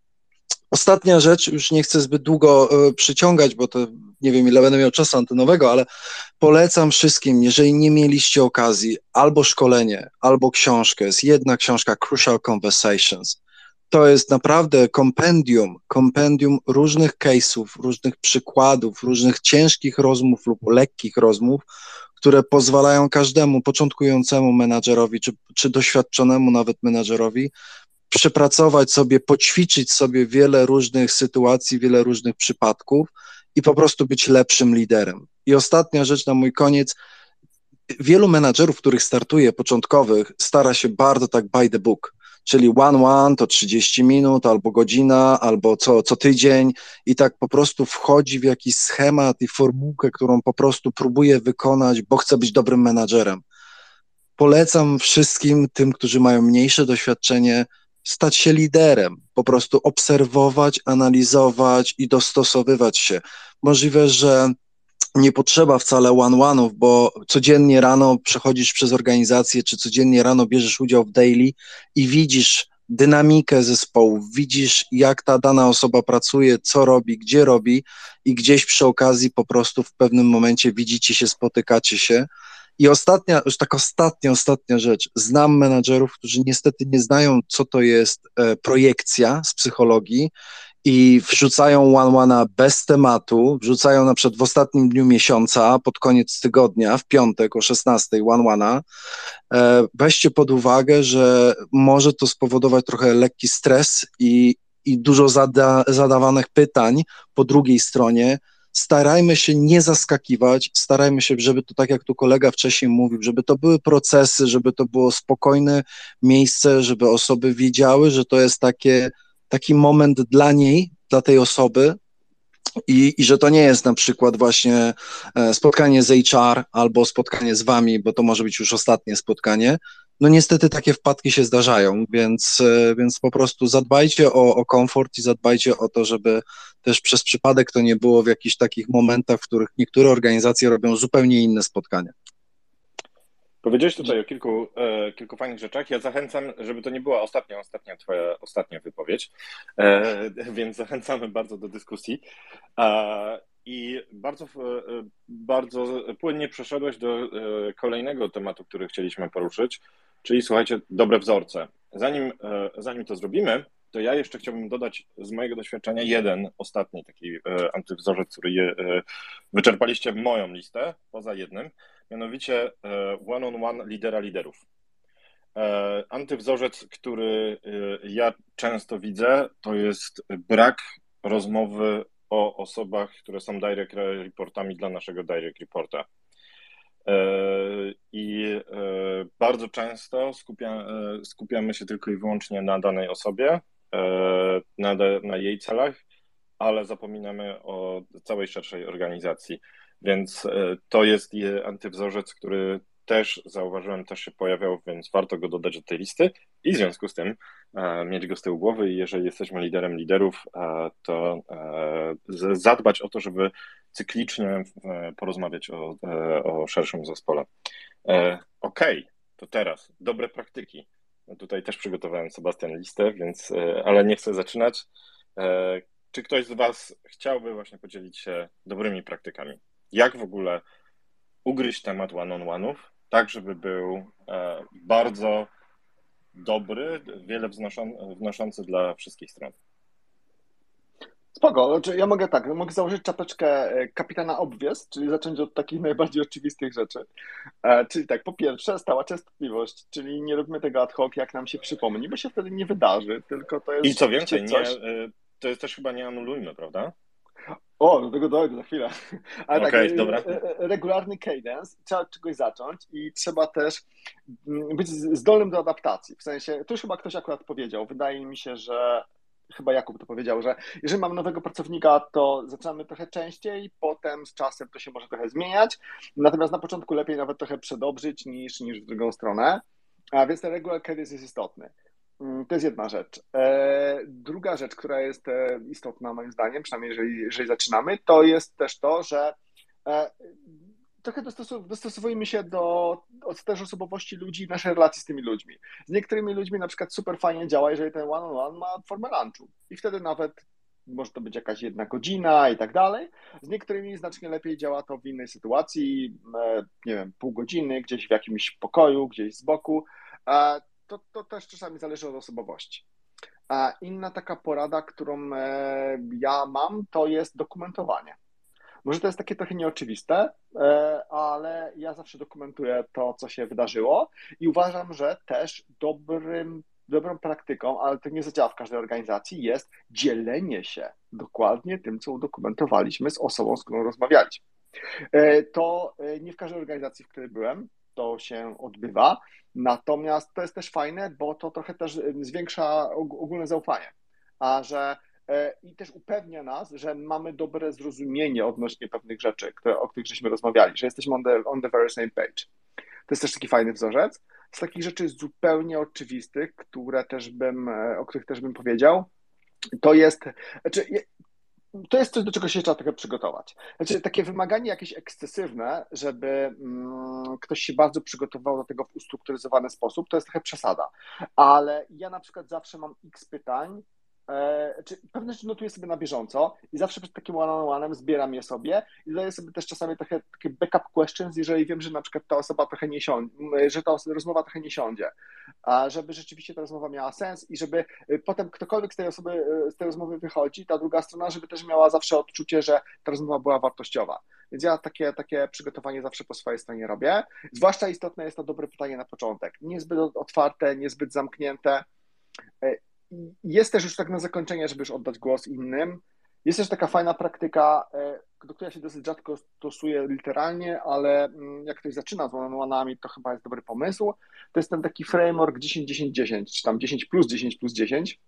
Ostatnia rzecz, już nie chcę zbyt długo przyciągać, bo to nie wiem ile będę miał czasu antenowego, ale polecam wszystkim, jeżeli nie mieliście okazji, albo szkolenie, albo książkę, jest jedna książka Crucial Conversations. To jest naprawdę kompendium, kompendium różnych case'ów, różnych przykładów, różnych ciężkich rozmów lub lekkich rozmów, które pozwalają każdemu początkującemu menadżerowi, czy, czy doświadczonemu nawet menadżerowi, przepracować sobie, poćwiczyć sobie wiele różnych sytuacji, wiele różnych przypadków i po prostu być lepszym liderem. I ostatnia rzecz na mój koniec. Wielu menadżerów, których startuje, początkowych, stara się bardzo tak by the book, czyli one-one to 30 minut, albo godzina, albo co, co tydzień i tak po prostu wchodzi w jakiś schemat i formułkę, którą po prostu próbuje wykonać, bo chce być dobrym menadżerem. Polecam wszystkim tym, którzy mają mniejsze doświadczenie, stać się liderem, po prostu obserwować, analizować i dostosowywać się. Możliwe, że nie potrzeba wcale one-one'ów, bo codziennie rano przechodzisz przez organizację, czy codziennie rano bierzesz udział w daily i widzisz dynamikę zespołu, widzisz jak ta dana osoba pracuje, co robi, gdzie robi i gdzieś przy okazji po prostu w pewnym momencie widzicie się, spotykacie się i ostatnia, już tak ostatnia, ostatnia rzecz. Znam menadżerów, którzy niestety nie znają, co to jest e, projekcja z psychologii i wrzucają one one bez tematu, wrzucają na przykład w ostatnim dniu miesiąca, pod koniec tygodnia, w piątek o 16 one one weźcie pod uwagę, że może to spowodować trochę lekki stres i, i dużo zada, zadawanych pytań po drugiej stronie, starajmy się nie zaskakiwać, starajmy się, żeby to tak jak tu kolega wcześniej mówił, żeby to były procesy, żeby to było spokojne miejsce, żeby osoby wiedziały, że to jest takie, taki moment dla niej, dla tej osoby, i, I że to nie jest na przykład właśnie e, spotkanie z HR albo spotkanie z wami, bo to może być już ostatnie spotkanie. No niestety takie wpadki się zdarzają, więc, e, więc po prostu zadbajcie o, o komfort i zadbajcie o to, żeby też przez przypadek to nie było w jakichś takich momentach, w których niektóre organizacje robią zupełnie inne spotkania. Powiedziałeś tutaj o kilku, e, kilku fajnych rzeczach. Ja zachęcam, żeby to nie była ostatnia, ostatnia twoja ostatnia wypowiedź, e, więc zachęcamy bardzo do dyskusji. E, I bardzo, e, bardzo płynnie przeszedłeś do e, kolejnego tematu, który chcieliśmy poruszyć, czyli słuchajcie, dobre wzorce. Zanim, e, zanim to zrobimy, to ja jeszcze chciałbym dodać z mojego doświadczenia jeden ostatni taki antywzorzec, który je, wyczerpaliście moją listę, poza jednym mianowicie e, one-on-one -on -one lidera liderów. E, antywzorzec, który e, ja często widzę, to jest brak rozmowy o osobach, które są direct reportami dla naszego direct reporta. I bardzo często skupia, skupiamy się tylko i wyłącznie na danej osobie, na, na jej celach, ale zapominamy o całej szerszej organizacji. Więc e, to jest antywzorzec, który też zauważyłem, też się pojawiał, więc warto go dodać do tej listy i w związku z tym e, mieć go z tyłu głowy i jeżeli jesteśmy liderem liderów, e, to zadbać o to, żeby cyklicznie porozmawiać o, o szerszym zespole. OK, to teraz dobre praktyki. Tutaj też przygotowałem Sebastian listę, więc, ale nie chcę zaczynać. Czy ktoś z Was chciałby właśnie podzielić się dobrymi praktykami? jak w ogóle ugryźć temat one-on-one'ów, tak żeby był e, bardzo dobry, wiele wnoszący dla wszystkich stron. Spoko, znaczy ja mogę tak, mogę założyć czapeczkę e, kapitana obvious, czyli zacząć od takich najbardziej oczywistych rzeczy. E, czyli tak, po pierwsze stała częstotliwość, czyli nie robimy tego ad hoc, jak nam się przypomni, bo się wtedy nie wydarzy, tylko to jest... I co więcej, nie, to jest też chyba nie anulujmy, prawda? O, do tego dojdę za chwilę. Ale okay, tak, dobra. E, e, regularny cadence, trzeba od czegoś zacząć i trzeba też mm, być zdolnym do adaptacji. W sensie, tu już chyba ktoś akurat powiedział, wydaje mi się, że chyba Jakub to powiedział, że jeżeli mamy nowego pracownika, to zaczynamy trochę częściej, potem z czasem to się może trochę zmieniać, natomiast na początku lepiej nawet trochę przedobrzyć niż, niż w drugą stronę, a więc ten regular cadence jest istotny. Mm, to jest jedna rzecz. E, druga rzecz, która jest e, istotna moim zdaniem, przynajmniej jeżeli, jeżeli zaczynamy, to jest też to, że e, trochę dostosowujemy się do, do też osobowości ludzi, naszej relacji z tymi ludźmi. Z niektórymi ludźmi na przykład super fajnie działa, jeżeli ten one-on-one ma formę lunchu i wtedy nawet może to być jakaś jedna godzina i tak dalej. Z niektórymi znacznie lepiej działa to w innej sytuacji, nie wiem, pół godziny, gdzieś w jakimś pokoju, gdzieś z boku to, to też czasami zależy od osobowości. A inna taka porada, którą e, ja mam, to jest dokumentowanie. Może to jest takie trochę nieoczywiste, e, ale ja zawsze dokumentuję to, co się wydarzyło i uważam, że też dobrym, dobrą praktyką, ale to nie zadziała w każdej organizacji, jest dzielenie się dokładnie tym, co udokumentowaliśmy z osobą, z którą rozmawialiśmy. E, to nie w każdej organizacji, w której byłem, to się odbywa. Natomiast to jest też fajne, bo to trochę też zwiększa ogólne zaufanie, a że e, i też upewnia nas, że mamy dobre zrozumienie odnośnie pewnych rzeczy, które, o których żeśmy rozmawiali, że jesteśmy on the, on the very same page. To jest też taki fajny wzorzec. Z takich rzeczy zupełnie oczywistych, które też bym, e, o których też bym powiedział, to jest, znaczy to jest coś, do czego się trzeba trochę przygotować. Znaczy, takie wymaganie jakieś ekscesywne, żeby mm, ktoś się bardzo przygotował do tego w ustrukturyzowany sposób, to jest trochę przesada. Ale ja na przykład zawsze mam x pytań e, czy pewne rzeczy notuję sobie na bieżąco i zawsze przed takim one-on-one'em zbieram je sobie i zadaję sobie też czasami trochę takie backup questions, jeżeli wiem, że na przykład ta osoba trochę nie siądzie, że ta rozmowa trochę nie siądzie, a żeby rzeczywiście ta rozmowa miała sens i żeby y, potem ktokolwiek z tej osoby, y, z tej rozmowy wychodzi, ta druga strona, żeby też miała zawsze odczucie, że ta rozmowa była wartościowa. Więc ja takie, takie przygotowanie zawsze po swojej stronie robię. Zwłaszcza istotne jest to dobre pytanie na początek. Niezbyt otwarte, niezbyt zamknięte. Jest też już tak na zakończenie, żeby już oddać głos innym. Jest też taka fajna praktyka, e, do której się dosyć rzadko stosuje literalnie, ale mm, jak ktoś zaczyna z one to chyba jest dobry pomysł. To jest ten taki framework 10-10-10, czy tam 10 plus 10 plus 10.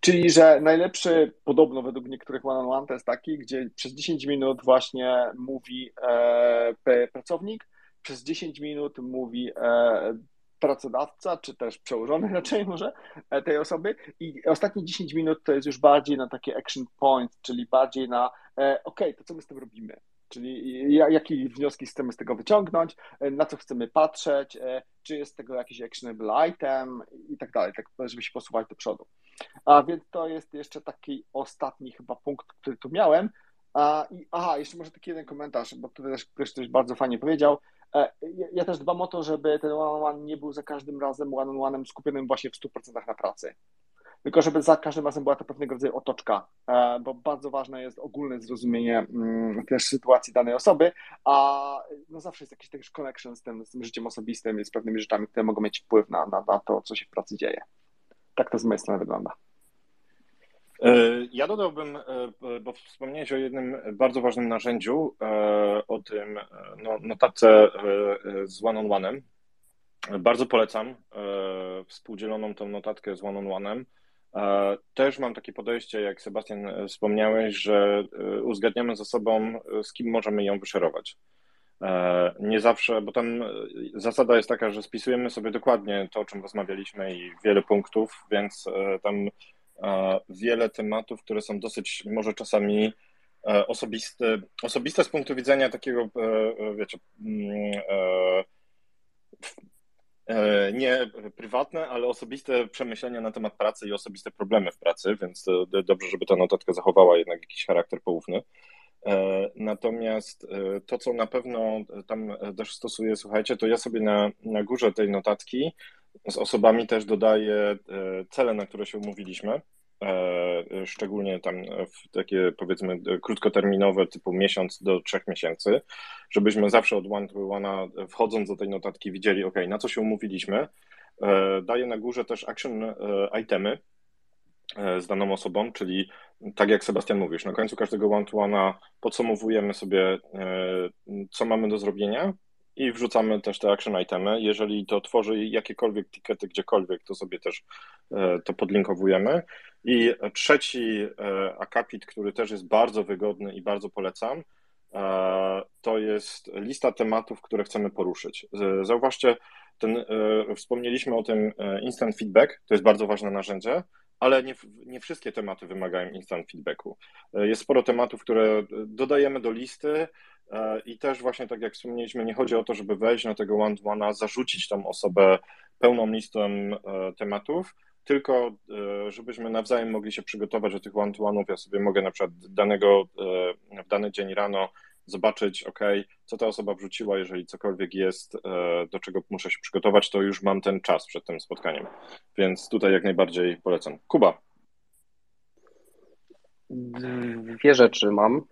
Czyli, że najlepszy, podobno według niektórych one-on-one, to jest taki, gdzie przez 10 minut właśnie mówi e, pracownik, przez 10 minut mówi e, pracodawca, czy też przełożony raczej może e, tej osoby i ostatnie 10 minut to jest już bardziej na takie action point, czyli bardziej na e, ok, to co my z tym robimy, czyli jakie wnioski chcemy z tego wyciągnąć, e, na co chcemy patrzeć, czy jest tego jakiś actionable item i tak dalej, tak żeby się posuwać do przodu. A więc to jest jeszcze taki ostatni chyba punkt, który tu miałem. A, i, aha, jeszcze może taki jeden komentarz, bo tutaj też ktoś coś bardzo fajnie powiedział. E, ja też dbam o to, żeby ten one-on-one nie był za każdym razem one-on-one'em skupionym właśnie w 100% na pracy. Tylko żeby za każdym razem była to pewnego rodzaju otoczka, e, bo bardzo ważne jest ogólne zrozumienie mm, też sytuacji danej osoby, a no zawsze jest jakiś też connection z tym, z tym życiem osobistym i z pewnymi rzeczami, które mogą mieć wpływ na, na, na to, co się w pracy dzieje. Tak to z mojej strony wygląda. E, ja dodałbym, e, bo wspomniałeś o jednym bardzo ważnym narzędziu, e, o tym no, notatce z one-on-one'em. Bardzo polecam współdzieloną tą notatkę z one-on-one'em. Też mam takie podejście, jak Sebastian wspomniałeś, że uzgadniamy ze sobą, z kim możemy ją wyszerować. Nie zawsze, bo tam zasada jest taka, że spisujemy sobie dokładnie to, o czym rozmawialiśmy i wiele punktów, więc tam wiele tematów, które są dosyć może czasami e, osobiste, osobiste z punktu widzenia takiego, e, e, wiecie, mm, nie prywatne, ale osobiste przemyślenia na temat pracy i osobiste problemy w pracy, więc dobrze, żeby ta notatka zachowała jednak jakiś charakter poufny. Natomiast to, co na pewno tam też stosuję, słuchajcie, to ja sobie na, na górze tej notatki z osobami też dodaję cele, na które się umówiliśmy. E, szczególnie tam w takie powiedzmy krótkoterminowe, typu miesiąc do trzech miesięcy, żebyśmy zawsze od one to one, wchodząc do tej notatki, widzieli, ok, na co się umówiliśmy. E, daję na górze też action e, itemy z daną osobą, czyli tak jak Sebastian mówisz, na końcu każdego one-to-one'a podsumowujemy sobie, co mamy do zrobienia i wrzucamy też te action itemy. Jeżeli to tworzy jakiekolwiek tikety gdziekolwiek, to sobie też e, to podlinkowujemy. I trzeci e, akapit, który też jest bardzo wygodny i bardzo polecam, e, to jest lista tematów, które chcemy poruszyć. Zauważcie, ten, wspomnieliśmy o tym instant feedback, to jest bardzo ważne narzędzie, ale nie, nie wszystkie tematy wymagają instant feedbacku. Jest sporo tematów, które dodajemy do listy, E, I też właśnie tak jak wspomnieliśmy, nie chodzi o to, żeby wejść na tego one-to-one'a, zarzucić tą osobę pełną listą e, tematów, tylko e, żebyśmy nawzajem mogli się przygotować do tych one-to-one'ów. Ja sobie mogę na przykład danego, w dany dzień rano zobaczyć, ok, co ta osoba wrzuciła, jeżeli cokolwiek jest, do czego muszę się przygotować, to już mam ten czas przed tym spotkaniem. Więc tutaj jak najbardziej polecam. Kuba. Dwie rzeczy mam.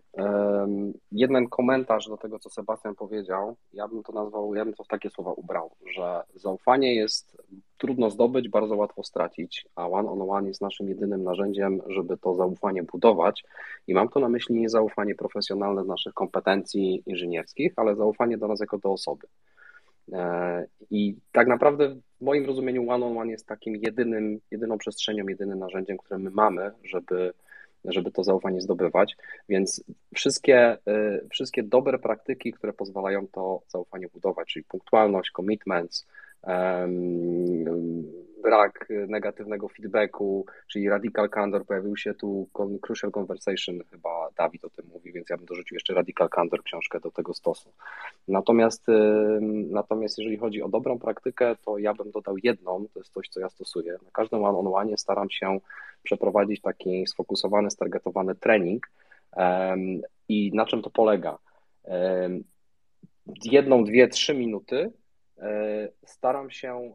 Jeden komentarz do tego, co Sebastian powiedział, ja bym to nazwał, ja bym to w takie słowa ubrał, że zaufanie jest trudno zdobyć, bardzo łatwo stracić, a one on one jest naszym jedynym narzędziem, żeby to zaufanie budować. I mam tu na myśli nie zaufanie profesjonalne z naszych kompetencji inżynierskich, ale zaufanie do nas jako do osoby. E, I tak naprawdę w moim rozumieniu one on one jest takim jedynym, jedyną przestrzenią, jedynym narzędziem, które my mamy, żeby żeby to zaufanie zdobywać. Więc wszystkie, y, wszystkie dobre praktyki, które pozwalają to zaufanie budować, czyli punktualność, commitments, brak negatywnego feedbacku, czyli radical candor, pojawił się tu crucial conversation, chyba Dawid o tym mówi, więc więc ja bym dorzucił jeszcze Radical Candor książkę do tego stosu. Natomiast, natomiast jeżeli chodzi o dobrą praktykę, to ja bym dodał jedną, to jest coś, co ja stosuję. Na każdym one-on-one staram się przeprowadzić taki sfokusowany, stargetowany trening i na czym to polega? Jedną, dwie, trzy minuty e, staram się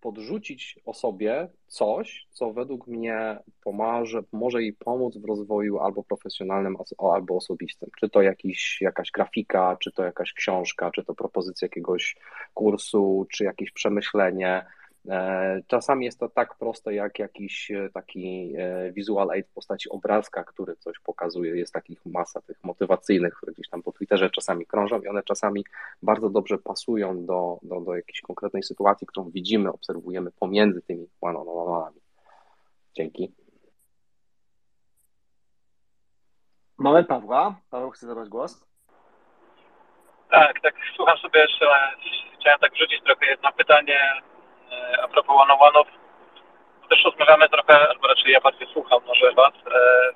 podrzucić osobie coś, co według mnie pomoże, może jej pomóc w rozwoju albo profesjonalnym, albo osobistym. Czy to jakiś, jakaś grafika, czy to jakaś książka, czy to propozycja jakiegoś kursu, czy jakieś przemyślenie, czasami jest to tak proste jak jakiś e, taki e, visual aid w postaci obrazka, który coś pokazuje. Jest takich masa tych motywacyjnych, które gdzieś tam po Twitterze czasami krążą i one czasami bardzo dobrze pasują do, do, do jakiejś konkretnej sytuacji, którą widzimy, obserwujemy pomiędzy tymi one-on-one'ami. Dzięki. Mamy Pawła. Paweł chce zabrać głos. Tak, tak, słucham sobie jeszcze. Chciałem tak wrzucić trochę jedno pytanie a propos one-on-one'ów, też rozmawiamy trochę, albo raczej ja bardziej słucham może Was, e,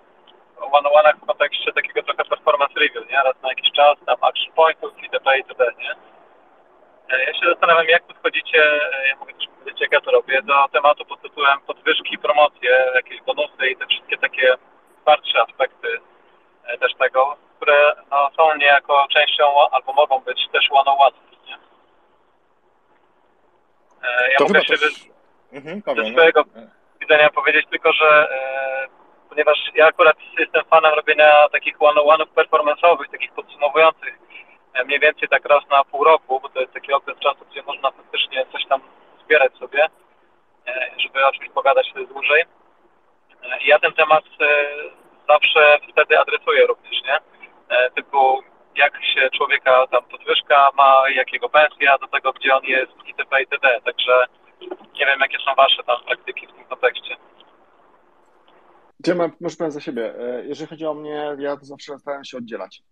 o one-on-one'ach w kontekście takiego trochę performance review, nie? Raz na jakiś czas, tam action pointów itp. itd., nie? E, ja się zastanawiam, jak podchodzicie, e, ja mogę też powiedzieć, jak ja to robię, do tematu pod tytułem podwyżki, promocje, jakieś bonusy i te wszystkie takie twardsze aspekty też tego, które no, są niejako częścią albo mogą być też one-on-one E, ja to mogę się też... mhm, ze swojego no. widzenia powiedzieć tylko, że e, ponieważ ja akurat jestem fanem robienia takich one-on-one'ów performance'owych, takich podsumowujących e, mniej więcej tak raz na pół roku, bo to jest taki okres czasu, gdzie można faktycznie coś tam zbierać sobie, e, żeby o czymś pogadać dłużej. E, I ja ten temat e, zawsze wtedy adresuję również, nie? Typu jak się człowieka tam podwyżka ma, jakiego pensja, do tego, gdzie on jest itp. itd. Także nie wiem, jakie są Wasze tam praktyki w tym kontekście. Mam, może powiem za siebie. E, jeżeli chodzi o mnie, ja to zawsze staram się oddzielać.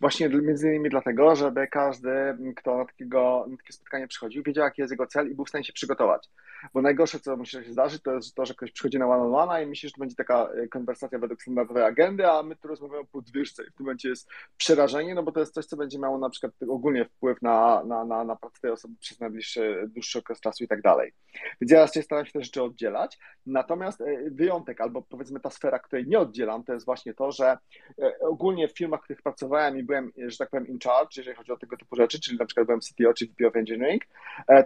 Właśnie między innymi dlatego, żeby każdy, kto na, takiego, na takie spotkanie przychodził, wiedział, jaki jest jego cel i był w stanie się przygotować. Bo najgorsze, co musi się zdarzyć, to jest to, że ktoś przychodzi na one on one i myśli, że to będzie taka e, konwersacja według standardowej agendy, a my tu rozmawiamy o podwyżce i w tym momencie jest przerażenie, no bo to jest coś, co będzie miało na przykład ogólnie wpływ na, na, na, na pracę tej osoby przez najbliższy, dłuższy okres czasu i tak dalej. Więc ja raczej staram się te rzeczy oddzielać. Natomiast e, wyjątek, albo powiedzmy ta sfera, której nie oddzielam, to jest właśnie to, że e, ogólnie w firmach, w których pracowałem i byłem, że tak powiem, in charge, jeżeli chodzi o tego typu rzeczy, czyli na przykład byłem CTO czy VP of Engineering,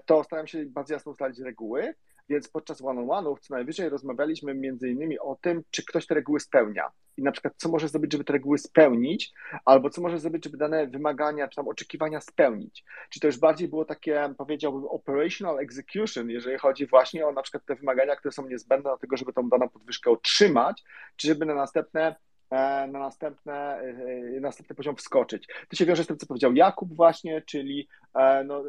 to starałem się bardzo jasno ustalić reguły, więc podczas one-on-one'ów co najwyżej rozmawialiśmy między innymi o tym, czy ktoś te reguły spełnia i na przykład co może zrobić, żeby te reguły spełnić, albo co może zrobić, żeby dane wymagania czy tam oczekiwania spełnić. Czy to już bardziej było takie, powiedziałbym, operational execution, jeżeli chodzi właśnie o na przykład te wymagania, które są niezbędne do tego, żeby tą daną podwyżkę otrzymać, czy żeby na następne na następne, e, następny poziom wskoczyć. To się wiąże z tym, co powiedział Jakub właśnie, czyli e, no,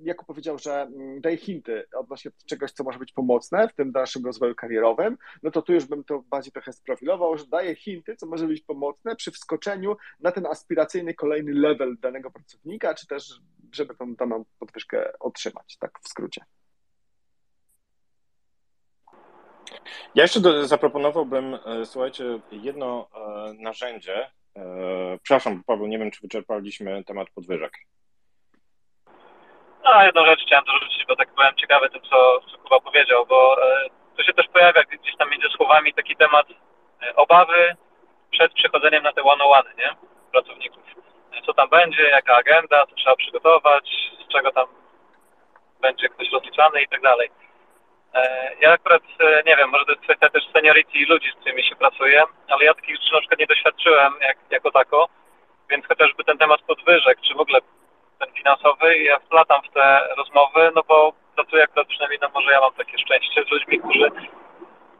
Jakub powiedział, że mm, daje hinty odnośnie czegoś, co może być pomocne w tym dalszym rozwoju karierowym, no to tu już bym to bardziej trochę sprofilował, że daje hinty, co może być pomocne przy wskoczeniu na ten aspiracyjny kolejny level danego pracownika, czy też żeby tą daną podwyżkę otrzymać, tak w skrócie. Ja jeszcze do, zaproponowałbym, e, słuchajcie, jedno e, narzędzie. E, przepraszam, Paweł, nie wiem, czy wyczerpaliśmy temat podwyżek. No, jedną rzecz chciałem dorzucić, bo tak byłem ciekawy tym, co, co Kuba powiedział, bo tu się też pojawia gdzieś tam między słowami taki temat obawy przed przechodzeniem na te one-on-one, nie? Pracowników. Co tam będzie, jaka agenda, co trzeba przygotować, z czego tam będzie ktoś rozliczany i tak dalej. E, ja akurat e, nie wiem, może to jest kwestia też seniority ludzi, z którymi się pracuję, ale ja takich rzeczy na przykład nie doświadczyłem jak, jako tako, więc chociażby ten temat podwyżek, czy w ogóle ten finansowy, ja wplatam w te rozmowy, no bo pracuję akurat przynajmniej, no może ja mam takie szczęście z ludźmi, którzy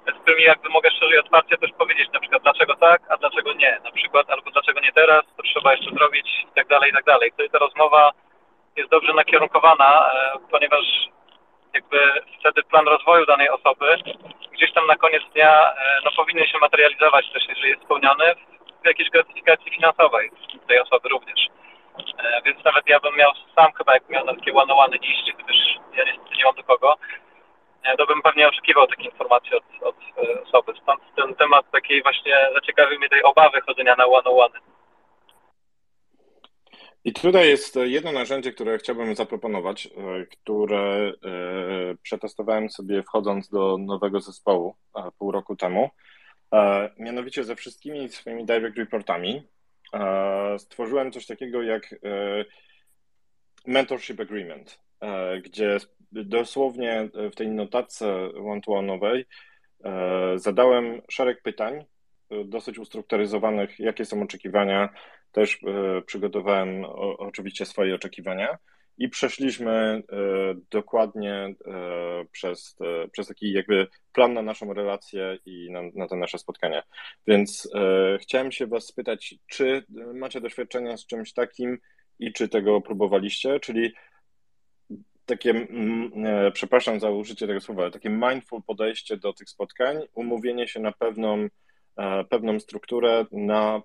z którymi jakby mogę szczerze i otwarcie też powiedzieć na przykład dlaczego tak, a dlaczego nie, na przykład albo dlaczego nie teraz, to trzeba jeszcze zrobić i tak dalej, i tak dalej. Wtedy ta rozmowa jest dobrze nakierunkowana, e, ponieważ jakby wtedy plan rozwoju danej osoby gdzieś tam na koniec dnia e, no, powinien się materializować też, jeżeli jest spełniony, w jakiejś gratyfikacji finansowej tej osoby również. E, więc nawet ja bym miał sam chyba, jakbym miał na takie one-one iść, gdyż ja niestety nie mam do kogo, e, to bym pewnie oczekiwał takiej informacji od, od osoby. Stąd ten temat takiej właśnie zaciekawił mnie tej obawy chodzenia na one-one. I tutaj jest jedno narzędzie, które chciałbym zaproponować, e, które e, przetestowałem sobie wchodząc do nowego zespołu e, pół roku temu. Mianowicie ze wszystkimi swoimi direct reportami stworzyłem coś takiego jak mentorship agreement, gdzie dosłownie w tej notatce one-to-one'owej zadałem szereg pytań, dosyć ustrukturyzowanych, jakie są oczekiwania też e, przygotowałem oczywiście swoje oczekiwania i przeszliśmy e, dokładnie e, przez, przez taki jakby plan na naszą relację i na, na te nasze spotkania. Więc chciałem się Was spytać, czy macie doświadczenia z czymś takim i czy tego próbowaliście, czyli takie, przepraszam za użycie tego słowa, ale takie mindful podejście do tych spotkań, umówienie się na pewną, pewną strukturę, na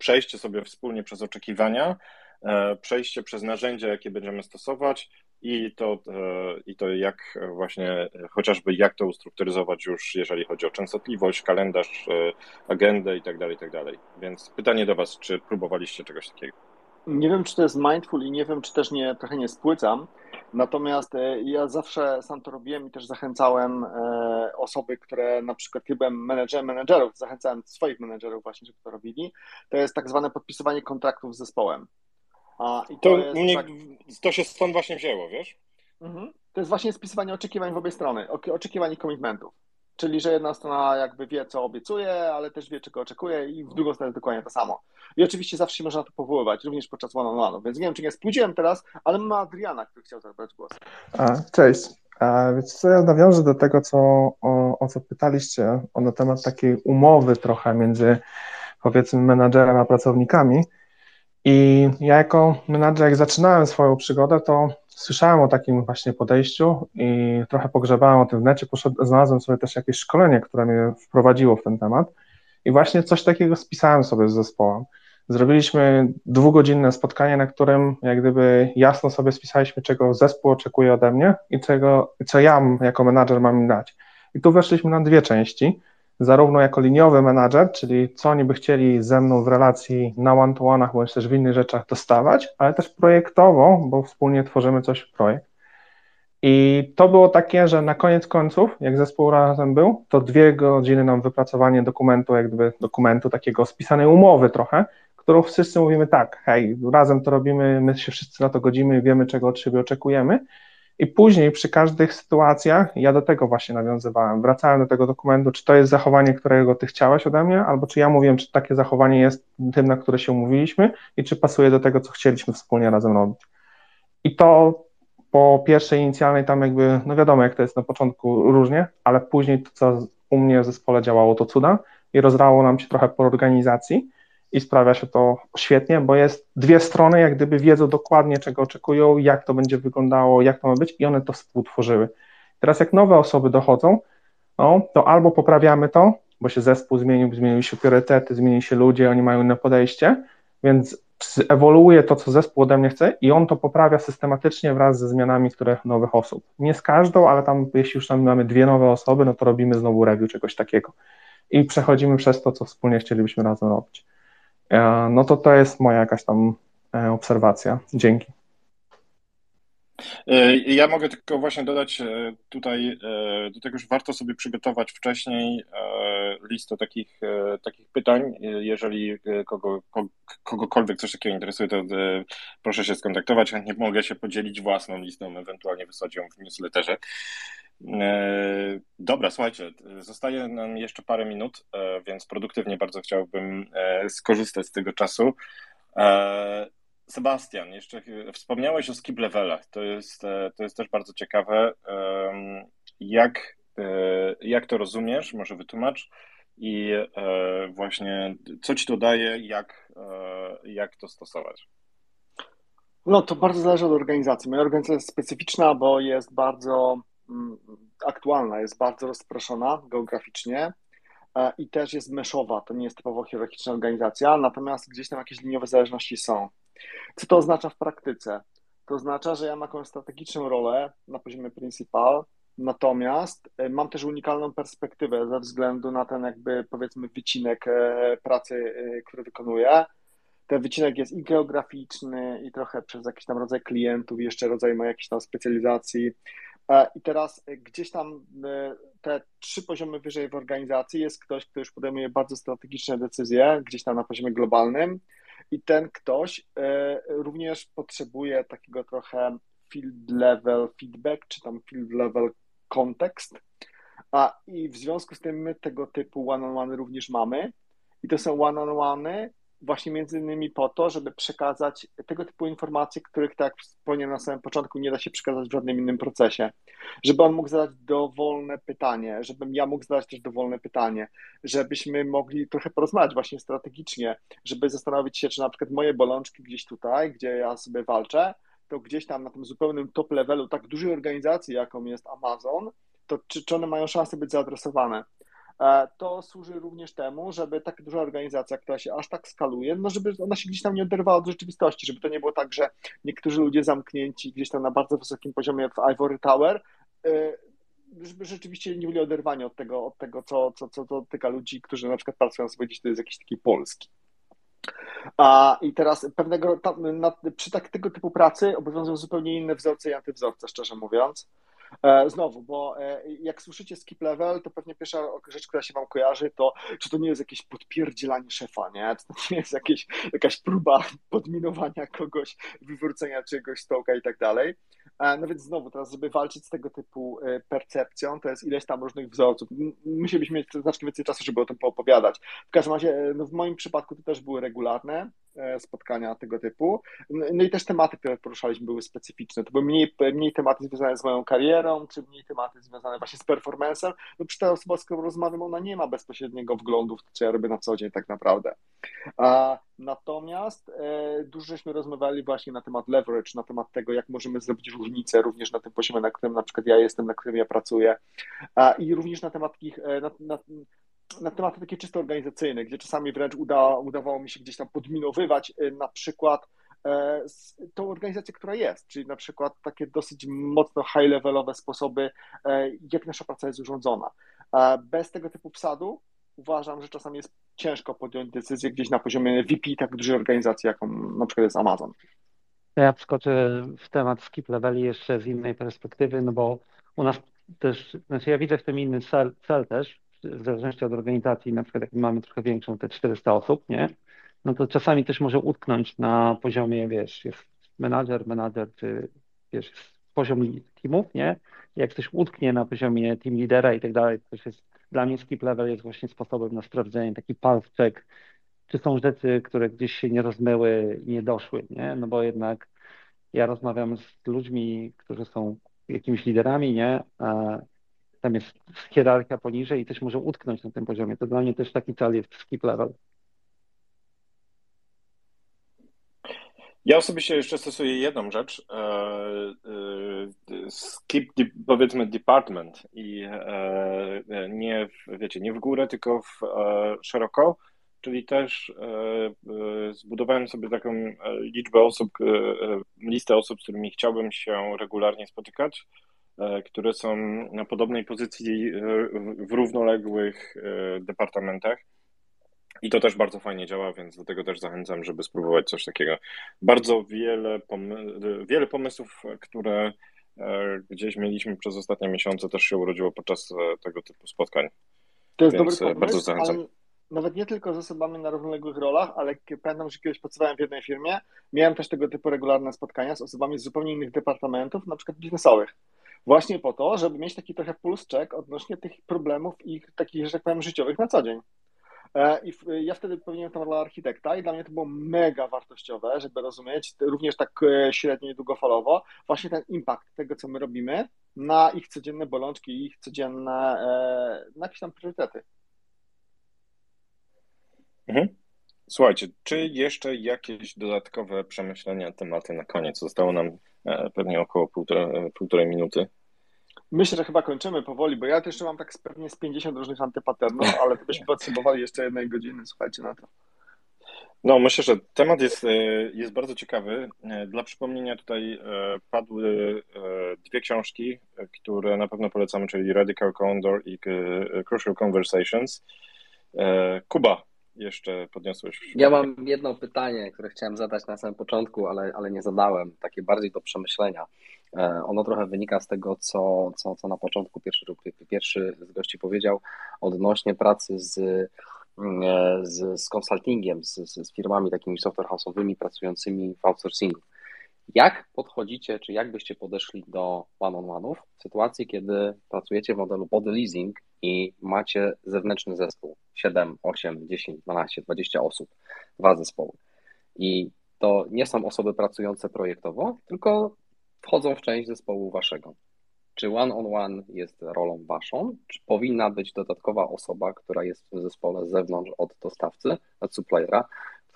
przejście sobie wspólnie przez oczekiwania, e, przejście przez narzędzia, jakie będziemy stosować i to, e, i to jak właśnie chociażby jak to ustrukturyzować już, jeżeli chodzi o częstotliwość, kalendarz, e, agendę i tak dalej, i tak. Więc pytanie do Was, czy próbowaliście czegoś takiego? Nie wiem, czy to jest mindful i nie wiem, czy też nie, trochę nie spłycam, Natomiast e, ja zawsze sam to robiłem i też zachęcałem e, osoby, które na przykład kiedy byłem menedżerem menedżerów, zachęcałem swoich menedżerów właśnie, żeby to robili. To jest tak zwane podpisywanie kontraktów z zespołem. A, i to, to, mnie, tak... to się stąd właśnie wzięło, wiesz? Mhm. To jest właśnie spisywanie oczekiwań w obie strony, oczekiwań i komitmentów. Czyli, że jedna strona jakby wie, co obiecuje, ale też wie, czego oczekuje i w drugą stronę dokładnie to samo. I oczywiście zawsze się można to powoływać, również podczas one on one. Więc nie wiem, czy nie spójdziłem teraz, ale ma Adriana, który chciał zabrać głos. Cześć. Więc co, ja nawiążę do tego, co, o, o co pytaliście, o na temat takiej umowy trochę między powiedzmy menadżerem a pracownikami. I ja jako menadżer, jak zaczynałem swoją przygodę, to słyszałem o takim właśnie podejściu i trochę pogrzebałem o tym w necie, poszedłem, znalazłem sobie też jakieś szkolenie, które mnie wprowadziło w ten temat i właśnie coś takiego spisałem sobie z zespołem. Zrobiliśmy dwugodzinne spotkanie, na którym jak gdyby jasno sobie spisaliśmy, czego zespół oczekuje ode mnie i czego, co ja jako menadżer mam im dać. I tu weszliśmy na dwie części zarówno jako liniowy menadżer, czyli co oni by chcieli ze mną w relacji na one-to-one'ach bądź też w innych rzeczach dostawać, ale też projektowo, bo wspólnie tworzymy coś w projekt. I to było takie, że na koniec końców, jak zespół razem był, to dwie godziny nam wypracowanie dokumentu, jakby dokumentu takiego spisanej umowy trochę, którą wszyscy mówimy tak, hej, razem to robimy, my się wszyscy na to godzimy, wiemy czego od siebie oczekujemy i później przy każdych sytuacjach ja do tego właśnie nawiązywałem. Wracałem do tego dokumentu, czy to jest zachowanie, którego ty chciałeś ode mnie, albo czy ja mówiłem, czy takie zachowanie jest tym, na które się umówiliśmy i czy pasuje do tego, co chcieliśmy wspólnie razem robić. I to po pierwszej inicjalnej tam jakby, no wiadomo jak to jest na początku różnie, ale później to, co u mnie w zespole działało, to cuda i rozrało nam się trochę po organizacji i sprawia się to świetnie, bo jest dwie strony, jak gdyby wiedzą dokładnie, czego oczekują, jak to będzie wyglądało, jak to ma być i one to współtworzyły. Teraz jak nowe osoby dochodzą, no, to albo poprawiamy to, bo się zespół zmienił, zmieniły się priorytety, zmieni się ludzie, oni mają inne podejście, więc ewoluuje to, co zespół ode mnie chce i on to poprawia systematycznie wraz ze zmianami, które nowych osób. Nie z każdą, ale tam jeśli już tam mamy dwie nowe osoby, no to robimy znowu review czegoś takiego i przechodzimy przez to, co wspólnie chcielibyśmy razem robić. E, no to to jest moja jakaś tam e, obserwacja. Dzięki. E, ja mogę tylko właśnie dodać tutaj do tego, że warto sobie przygotować wcześniej listę takich, takich pytań. Jeżeli kogo, kogokolwiek coś takiego interesuje, to proszę się skontaktować. Chętnie mogę się podzielić własną listą, ewentualnie wysłać ją w newsletterze. E, dobra, słuchajcie, zostaje nam jeszcze parę minut, e, więc produktywnie bardzo chciałbym e, skorzystać z tego czasu. Sebastian, jeszcze wspomniałeś o skip levelach. To jest, to jest też bardzo ciekawe. Jak, jak to rozumiesz? Może wytłumacz. I właśnie co ci to daje, jak, jak to stosować? No to bardzo zależy od organizacji. Moja organizacja jest specyficzna, bo jest bardzo aktualna, jest bardzo rozproszona geograficznie e, i też jest meszowa. To nie jest typowo hierarchiczna organizacja, natomiast gdzieś tam jakieś liniowe zależności są. Co to oznacza w praktyce? To oznacza, że ja mam jakąś strategiczną rolę na poziomie principal, natomiast e, mam też unikalną perspektywę ze względu na ten jakby powiedzmy wycinek e, pracy, który wykonuję ten wycinek jest i geograficzny, i trochę przez jakiś tam rodzaj klientów, jeszcze rodzaj ma jakiejś tam specjalizacji. I teraz gdzieś tam te trzy poziomy wyżej w organizacji jest ktoś, kto już podejmuje bardzo strategiczne decyzje, gdzieś tam na poziomie globalnym, i ten ktoś również potrzebuje takiego trochę field level feedback, czy tam field level kontekst. A i w związku z tym my tego typu one-on-one również mamy. I to są one-on-one właśnie między innymi po to, żeby przekazać tego typu informacje, których, tak jak wspomniałem na samym początku, nie da się przekazać w żadnym innym procesie. Żeby on mógł zadać dowolne pytanie, żebym ja mógł zadać też dowolne pytanie, żebyśmy mogli trochę porozmawiać właśnie strategicznie, żeby zastanowić się, czy na przykład moje bolączki gdzieś tutaj, gdzie ja sobie walczę, to gdzieś tam na tym zupełnym top levelu tak dużej organizacji, jaką jest Amazon, to czy, czy one mają szansę być zaadresowane? E, to służy również temu, żeby tak duża organizacja, która się aż tak skaluje, no żeby ona się gdzieś tam nie oderwała od rzeczywistości, żeby to nie było tak, że niektórzy ludzie zamknięci gdzieś tam na bardzo wysokim poziomie w Ivory Tower, e, żeby rzeczywiście nie byli oderwani od tego, od tego co, co, co dotyka ludzi, którzy na przykład pracują sobie gdzieś, to jest jakiś taki polski. A, I teraz pewnego, tam, na, przy tak, tego typu pracy obowiązują zupełnie inne wzorce i antywzorce, szczerze mówiąc. E, znowu, bo e, jak słyszycie skip level, to pewnie pierwsza rzecz, która się wam kojarzy, to czy to nie jest jakieś podpierdzielanie szefa, nie? Czy to nie jest jakieś, jakaś próba podminowania kogoś, wywrócenia czegoś stołka i tak dalej. E, no więc znowu, teraz, żeby walczyć z tego typu percepcją, to jest ileś tam różnych wzorców. Musielibyśmy mieć znacznie więcej czasu, żeby o tym poopowiadać. W każdym razie, no w moim przypadku to też były regularne, spotkania tego typu. No i też tematy, które poruszaliśmy, były specyficzne. To były mniej, mniej tematy związane z moją karierą, czy mniej tematy związane właśnie z performancem. No przy ta osoba, z którą rozmawiam, ona nie ma bezpośredniego wglądu w to, co ja robię na co dzień tak naprawdę. A, natomiast e, dużo żeśmy rozmawiali właśnie na temat leverage, na temat tego, jak możemy zrobić różnicę również na tym poziomie, na którym na przykład ja jestem, na którym ja pracuję. A, I również na temat takich, e, na, na, na tematy takie czysto organizacyjne, gdzie czasami wręcz uda, udawało mi się gdzieś tam podminowywać y, na przykład e, tą organizację, która jest, czyli na przykład takie dosyć mocno high-levelowe sposoby, e, jak nasza praca jest urządzona. E, bez tego typu wsadu uważam, że czasami jest ciężko podjąć decyzję gdzieś na poziomie VP tak dużej organizacji, jaką na przykład jest Amazon. Ja wskoczę w temat skip leveli jeszcze z innej perspektywy, no bo u nas też, znaczy ja widzę w tym inny cel, cel też, w zależności od organizacji, na przykład jak mamy trochę większą, te 400 osób, nie? No to czasami też może utknąć na poziomie, wiesz, jest menadżer, menadżer, czy wiesz, poziom teamów, nie? Jak ktoś utknie na poziomie team lidera i tak dalej, to jest, dla mnie skip level jest właśnie sposobem na sprawdzenie, taki pulse check, czy są rzeczy, które gdzieś się nie rozmyły i nie doszły, nie? No bo jednak ja rozmawiam z ludźmi, którzy są jakimiś liderami, nie? Tam jest hierarchia poniżej i też może utknąć na tym poziomie. To dla mnie też taki cel jest skip level. Ja osobiście jeszcze stosuję jedną rzecz. E, e, skip, powiedzmy, department i e, nie, w, wiecie, nie w górę, tylko w szeroko. Czyli też zbudowałem sobie taką liczbę osób, listę osób, z którymi chciałbym się regularnie spotykać które są na podobnej pozycji e, w równoległych e, departamentach. I to też bardzo fajnie działa, więc do tego też zachęcam, żeby spróbować coś takiego. Bardzo wiele, pomy- wiele pomysłów, które gdzieś mieliśmy przez ostatnie miesiące, też się urodziło podczas tego typu spotkań. To jest więc dobry pomysł, bardzo zachęcam. Nawet nie tylko z osobami na równoległych rolach, ale pamiętam, że kiedyś pracowałem w jednej firmie, miałem też tego typu regularne spotkania z osobami z zupełnie innych departamentów, na przykład biznesowych. Właśnie po to, żeby mieć taki trochę puls check odnośnie tych problemów ich takich, że tak powiem, życiowych na co dzień. E, I ja wtedy pełniłem tam rolę architekta i dla mnie to było mega wartościowe, żeby rozumieć również tak e, średnio i długofalowo właśnie ten impact tego, co my robimy na ich codzienne bolączki, ich codzienne, e, na jakieś tam priorytety. Mhm. Słuchajcie, czy jeszcze jakieś dodatkowe przemyślenia, tematy na koniec? Zostało nam pewnie około półtorej, półtorej minuty. Myślę, że chyba kończymy powoli, bo ja też mam tak pewnie z 50 różnych antypaternów, ale to byśmy potrzebowali jeszcze jednej godziny, słuchajcie na to. No, myślę, że temat jest, e, jest bardzo ciekawy. E, dla przypomnienia tutaj padły dwie książki, które na pewno polecamy, czyli Radical Condor i Crucial Conversations. Kuba, jeszcze podniosłeś? Ja mam jedno pytanie, które chciałem zadać na samym początku, ale, ale nie zadałem, takie bardziej do przemyślenia. E, ono trochę wynika z tego, co, co, co na początku pierwszy, pierwszy z gości powiedział odnośnie pracy z, mm, e, z, z consultingiem, z, z firmami takimi software house'owymi pracującymi w outsourcingu. Jak podchodzicie, czy jak byście podeszli do one-on-one'ów w sytuacji, kiedy pracujecie w modelu body leasing i macie zewnętrzny zespół 7, 8, 10, 12, 20 osób, dwa zespoły. I to nie są osoby pracujące projektowo, tylko wchodzą w część zespołu waszego. Czy one-on-one jest rolą waszą, czy powinna być dodatkowa osoba, która jest w zespole z zewnątrz od dostawcy, od suppliera,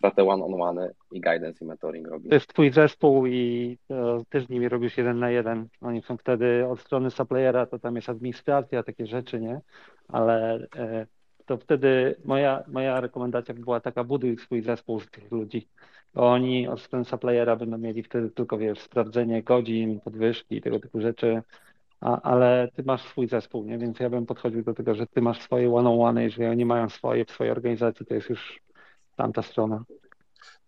która te one-on-one i guidance i mentoring robi? To jest twój zespół i ty z nimi robisz jeden na jeden. Oni są wtedy od strony suppliera, to tam jest administracja, takie rzeczy, nie? Ale e, to wtedy moja, moja rekomendacja była taka, buduj swój zespół z tych ludzi. Bo oni od strony suppliera będą mieli wtedy tylko, wiesz, sprawdzenie godzin, podwyżki tego typu rzeczy, a, ale ty masz swój zespół, nie? Więc ja bym podchodził do tego, że ty masz swoje one-on-one, jeżeli oni mają swoje w swojej organizacji, to jest już tamta strona.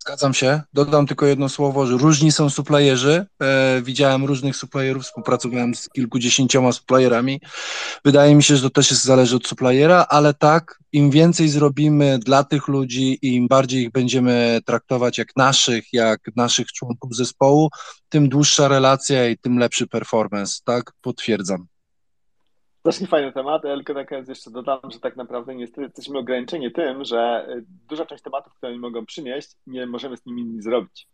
Zgadzam się. Dodam tylko jedno słowo, że różni są supplierzy. E, widziałem różnych supplierów, współpracowałem z kilkudziesięcioma supplierami. Wydaje mi się, że to też jest, zależy od suppliera, ale tak, im więcej zrobimy dla tych ludzi i im bardziej ich będziemy traktować jak naszych, jak naszych członków zespołu, tym dłuższa relacja i tym lepszy performance. Tak, potwierdzam. Strasznie fajny temat, tylko tak jeszcze dodam, że tak naprawdę niestety jesteśmy ograniczeni tym, że y, duża część tematów, które oni mogą przynieść, nie możemy z nimi nic zrobić.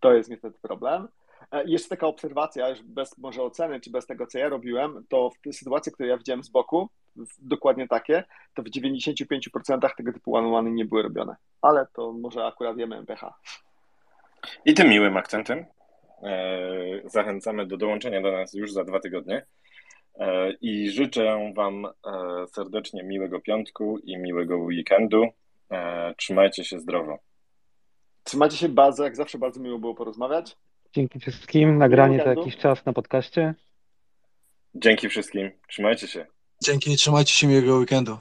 To jest niestety problem. E, jeszcze taka obserwacja, już bez może oceny, czy bez tego, co ja robiłem, to w tej sytuacji, które ja widziałem z boku, dokładnie takie, to w 95% tego typu one nie były robione. Ale to może akurat wiemy MPH. I tym miłym akcentem e, zachęcamy do dołączenia do nas już za dwa tygodnie. E, I życzę Wam e, serdecznie miłego piątku i miłego weekendu. E, trzymajcie się zdrowo. Trzymajcie się bardzo, jak zawsze bardzo miło było porozmawiać. Dzięki wszystkim. Nagranie za jakiś czas na podcaście. Dzięki wszystkim. Trzymajcie się. Dzięki, trzymajcie się miłego weekendu.